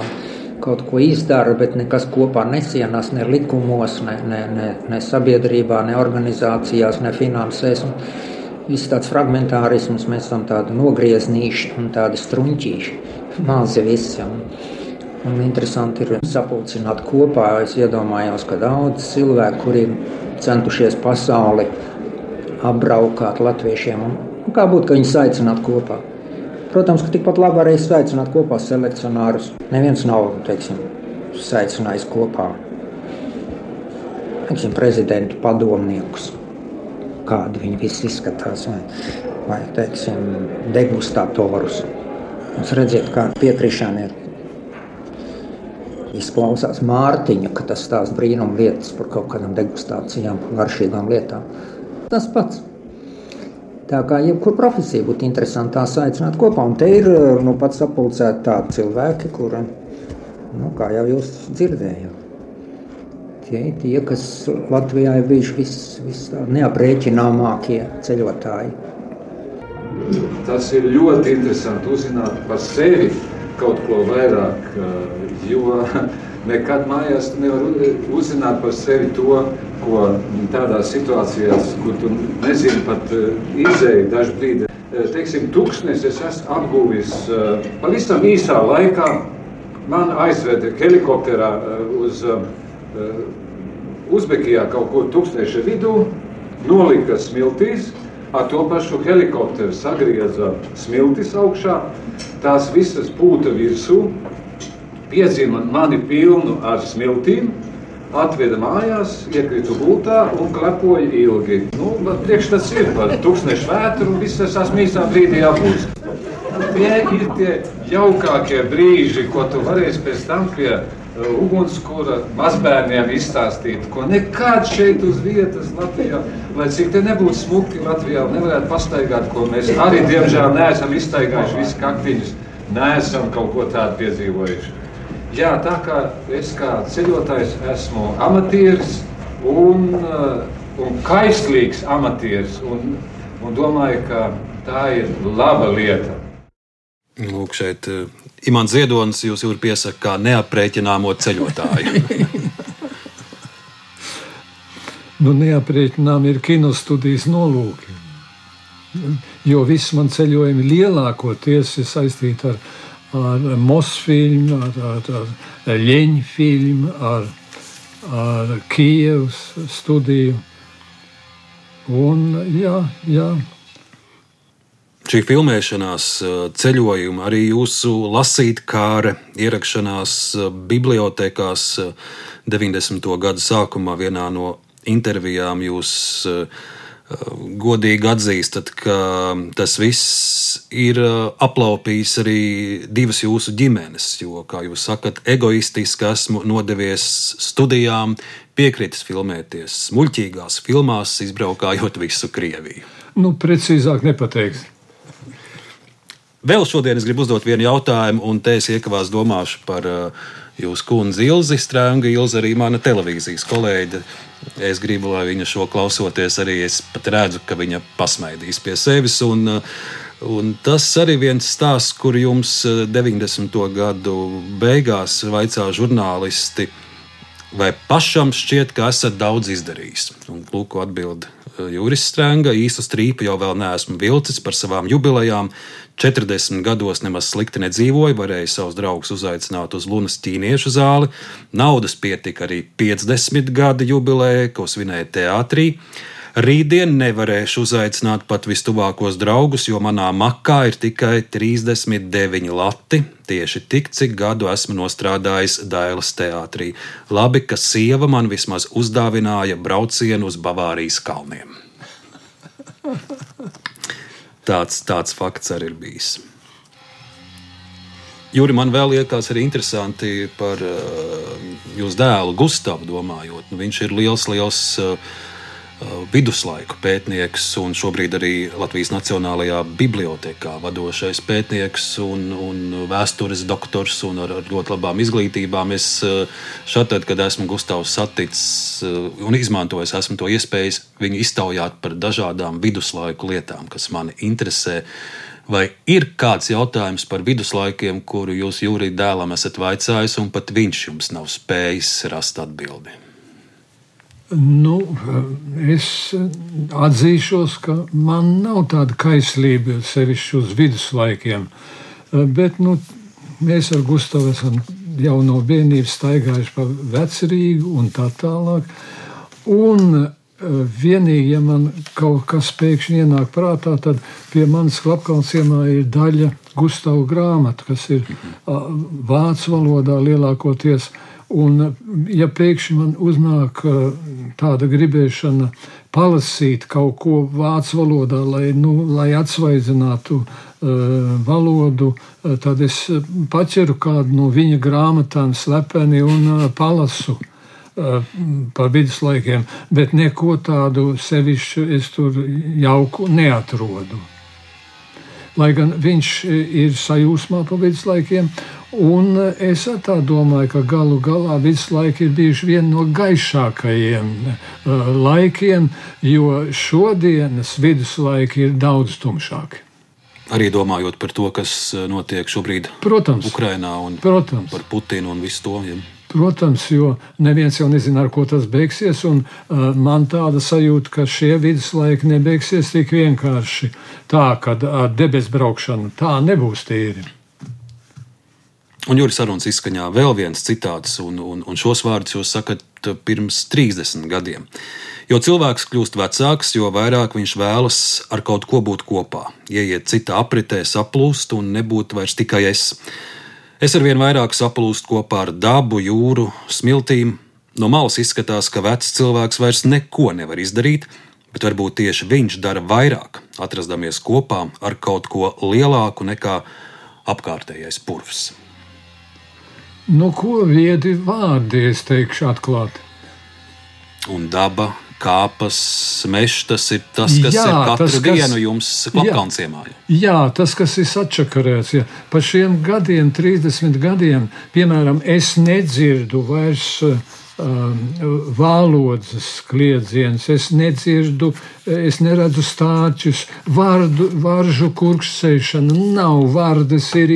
Kaut ko izdara, bet nekas kopā nesienās ne likumos, ne, ne, ne, ne sabiedrībā, ne organizācijās, ne finansēs. Viss tāds fragmentārisms, mēs esam tādi nogrieznīši un tādi struņķīši, [LAUGHS] mazi visi. Un, un interesanti ir sapulcināt kopā. Es iedomājos, ka daudz cilvēku, kuri centušies pasauli apbraukāt latviešiem, un, kā būtu, ka viņi saicinātu kopā. Protams, ka tikpat labi varēja sveicināt kopā selekcionārus. Neviens nav teiksim, sveicinājis kopā teiksim, prezidentu padomniekus kādi viņi visi izskatās, vai, vai teiksim, degustatorus. Jūs redzat, kā piekrišana ir. Izklausās Mārtiņa, ka tas stāsta brīnum lietas par kaut kādām degustācijām, garšīgām lietām. Tas pats. Tā kā jebkur profesija būtu interesanti tās aicināt kopā. Un te ir nu, pats sapulcēti tādi cilvēki, kuri, nu, kā jau jūs dzirdējāt, tie, tie kas Latvijā ir bijuši vis, vis neaprēķināmākie ceļotāji. Tas ir ļoti interesanti uzzināt par sevi kaut ko vairāk, jo [LAUGHS] nekad mājās tu nevar uzzināt par sevi to, ko tādās situācijās, kur tu nezini pat izēju dažu brīdi. Teiksim, tūkstnes es esmu apguvis pavisam īsā laikā. Man aizveda helikopterā uz Uzbekijā kaut kur tūkstoša vidū, nolika smiltīs, ar to pašu helikopteru sagrieza smiltis augšā, tās visas pūta virsū, piedzima mani pilnu ar smiltīm, atveda mājās, iekritu gultā un klepoja ilgi. Nu, priekšstats ir par tūkstnešu vētru un visas esmu īsā brīdī apūst. Tie ir tie jaukākie brīži, ko tu varēsi pēc tam pie ugunskura mazbērniem izstāstīt, ko nekad šeit uz vietas Latvijā, lai cik te nebūtu smuki Latvijā, nevarētu pastaigāt, ko mēs arī, diemžēl, neesam izstaigājuši visi kaktiņus, neesam kaut ko tādu piedzīvojuši. Jā, tā kā es kā ceļotājs esmu amatieris un, uh, un kaislīgs amatieris un, un domāju, ka tā ir laba lieta. Lūk, šeit uh, Imants Ziedonis jūs jau piesaka kā neaprēķināmo ceļotāju. [LAUGHS] nu, neaprēķinām ir kinostudijas nolūki. Jo viss man ceļojumi lielākoties ir saistīti ar ar Mosfilmu, ar, ar, ar Leņķu filmu, ar, ar Kievas studiju. Un, jā, jā. Šī filmēšanās, ceļojuma, arī jūsu lasītkāre, ierakšanās bibliotekās 90. gada sākumā vienā no intervijām jūs godīgi atzīstat, ka tas viss ir aplaupījis arī divas jūsu ģimenes. Jo, kā jūs sakat, egoistiski esmu nodevies studijām, piekritis filmēties muļķīgās filmās, izbraukājot visu Krieviju. Nu, precīzāk nepateiks. Vēl šodien es gribu uzdot vienu jautājumu, un te es iekavās domāšu par uh, jūsu kundzi Ilzi Strēngu. Ilza arī mana televīzijas kolēģe Es gribu, lai viņa šo klausoties, arī es pat redzu, ka viņa pasmaidīs pie sevis. Un, un tas arī viens stāsts, kur jums 90. Eh, gadu beigās vaicā žurnālisti, vai pašam šķiet, ka esat daudz izdarījis. Un lūk, atbild eh, Juris Strenga, īstu strīpu jau vēl neesmu vilcis par savām jubilejām. 40 gados nemaz slikti nedzīvoja, varēja savus draugus uzaicināt uz Lunas ķīniešu zāli. Naudas pietika arī 50 gada jubilejai, ko svinēja teātrī. Rītdien nevarēšu uzaicināt pat vistuvākos draugus, jo manā makā ir tikai 39 lati. Tieši tik, cik gadu esmu nostrādājis Dailas teātrī. Labi, ka sieva man vismaz uzdāvināja braucienu uz Bavārijas kalniem. Tāds, tāds fakts arī ir bijis. Jūri, man vēl liekas arī interesanti par uh, jūsu dēlu Gustavu domājot. Nu, viņš ir liels, liels Uh, viduslaiku pētnieks un šobrīd arī Latvijas Nacionālajā bibliotekā vadošais pētnieks un, un vēstures doktors un ar, ar ļoti labām izglītībām. Es uh, šeit, kad esmu Gustavs saticis uh, un izmantojis, esmu to iespējas viņu iztaujāt par dažādām viduslaiku lietām, kas mani interesē. Vai ir kāds jautājums par viduslaikiem, kuru jūs jūrī dēlam esat vaicājis, un pat viņš jums nav spējis rast atbildību? Nu, es atzīšos, ka man nav tāda kaislība sevišķi uz viduslaikiem. Bet nu, mēs ar Gustavu esam jau no bērnības staigājuši pa vecrīgu un tā tālāk. Un vienīgi, ja man kaut kas pēkšņi ienāk prātā, tad pie manas klapkalciemā ir daļa Gustavu grāmatu, kas ir vācu valodā lielākoties. Un, ja pēkšņi man uznāk tāda gribēšana palasīt kaut ko vācu valodā, lai, nu, lai atsvaidzinātu uh, valodu, tad es paķeru kādu no viņa grāmatām slepeni un palasu par viduslaikiem, bet neko tādu sevišķu es tur jauku neatrodu lai gan viņš ir sajūsmā pa viduslaikiem. Un es tā domāju, ka galu galā viduslaiki ir bijuši viena no gaišākajiem uh, laikiem, jo šodienas viduslaiki ir daudz tumšāki. Arī domājot par to, kas notiek šobrīd Protams. Ukrajinā un Protams. par Putinu un visu to. Ja. Protams, jo neviens jau nezina, ar ko tas beigsies. Un, uh, man tāda sajūta, ka šie viduslaiki nebeigsies tik vienkārši tā, ka ar debesu braukšanu tā nebūs tīri. Un Juris Aruns izskaņā vēl viens citāts, un, un, un šos vārdus jūs sakat pirms 30 gadiem. Jo cilvēks kļūst vecāks, jo vairāk viņš vēlas ar kaut ko būt kopā, ieiet citā apritē, saplūst un nebūt vairs tikai es. Es ar vien vairāk saplūstu kopā ar dabu, jūru, smiltīm. No malas izskatās, ka vecs cilvēks vairs neko nevar izdarīt, bet varbūt tieši viņš dara vairāk, atrastamies kopā ar kaut ko lielāku nekā apkārtējais purvs. Nu, ko viedi vārdi, es teikšu, atklāti. Un daba, kāpas, mežs, tas ir tas, kas jā, ir katru tas, kas, dienu jums klapkānciemā. Jā, jā, tas, kas ir atšakarēts. Jā. Pa šiem gadiem, 30 gadiem, piemēram, es nedzirdu vairs uh, valodas kliedziens, es nedzirdu, es neredzu stāčus, vārdu, varžu kurksēšana nav, vārdas ir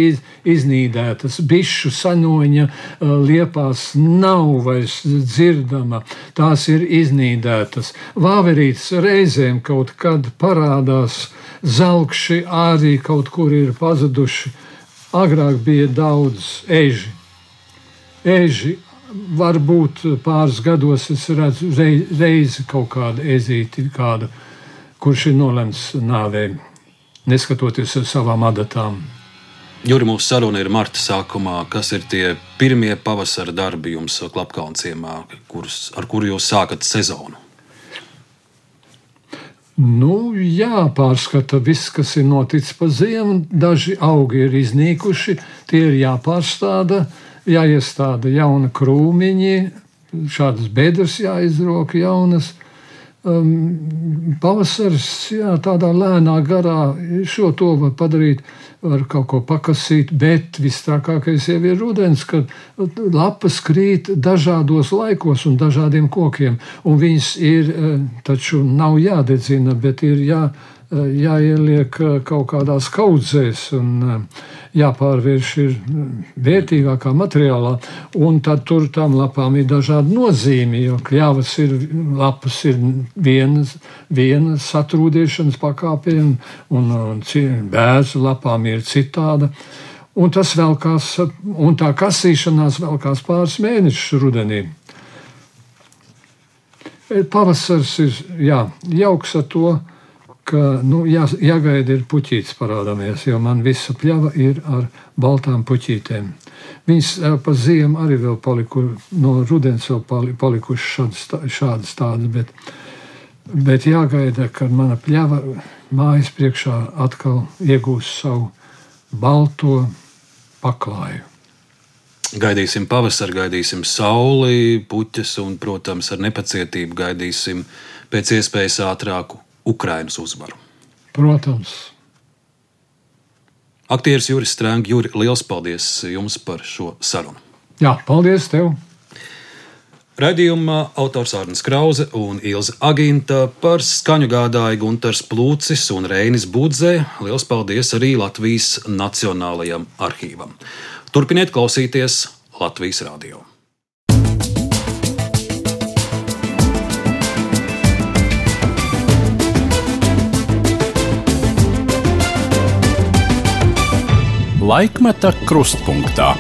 iznīdētas, bišu sanoņa uh, liepās nav vairs dzirdama, tās ir iznīdētas. Vāverītes reizēm kaut kad parādās, zelkši arī kaut kur ir pazuduši. Agrāk bija daudz eži. Eži varbūt pāris gados es redzu reizi kaut kādu ezīti, kādu, kurš ir nolemts nāvē, neskatoties uz savām adatām. Juri, mūsu saruna ir marta sākumā. Kas ir tie pirmie pavasara darbi jums Klapkaunciemā, kurus, ar kuru jūs sākat sezonu? Nu, jā, pārskata viss, kas ir noticis pa ziemu. Daži augi ir iznīkuši, tie ir jāpārstāda. Uh, jāiestāda jauna krūmiņi, šādas bedres jāizroka jaunas. Um, pavasaris jā, tādā lēnā garā šo to var padarīt, var kaut ko pakasīt, bet visstrakākais jau ir rudens, kad lapas krīt dažādos laikos un dažādiem kokiem, un viņas ir, eh, taču nav jādedzina, bet ir jā, eh, jāieliek eh, kaut kādās kaudzēs un jāpārvērš ir vērtīgākā materiālā, un tad tur tam lapām ir dažādi nozīmi, jo kļavas ir, lapas ir vienas, viena satrūdiešanas pakāpē, un, un, un bēzu lapām ir citāda. Un tas velkās, un tā kasīšanās velkās pāris mēnešus rudenī. Pavasars ir jā, jauks ar to, ka nu, jā, jāgaida ir puķītis parādāmies, jo man visa pļava ir ar baltām puķītēm. Viņas pa ziemu arī vēl paliku, no rudens vēl pali, palikuši šādas, šādas tādas, bet, bet jāgaida, kad mana pļava mājas priekšā atkal iegūs savu balto paklāju. Gaidīsim pavasari, gaidīsim sauli, puķes un, protams, ar nepacietību gaidīsim pēc iespējas ātrāku Ukrainas uzvaru. Protams. Aktieris Juris Strēngs, Juri, liels paldies jums par šo sarunu. Jā, paldies tev! Radījumā autors Arnēs Krause un Ilza Aginta par skaņu gādāja Gunārs Plūcis un Reinis Budzē. Lielas paldies arī Latvijas Nacionālajam arhīvam. Turpiniet klausīties Latvijas radio! Laikmeta krustpunktā.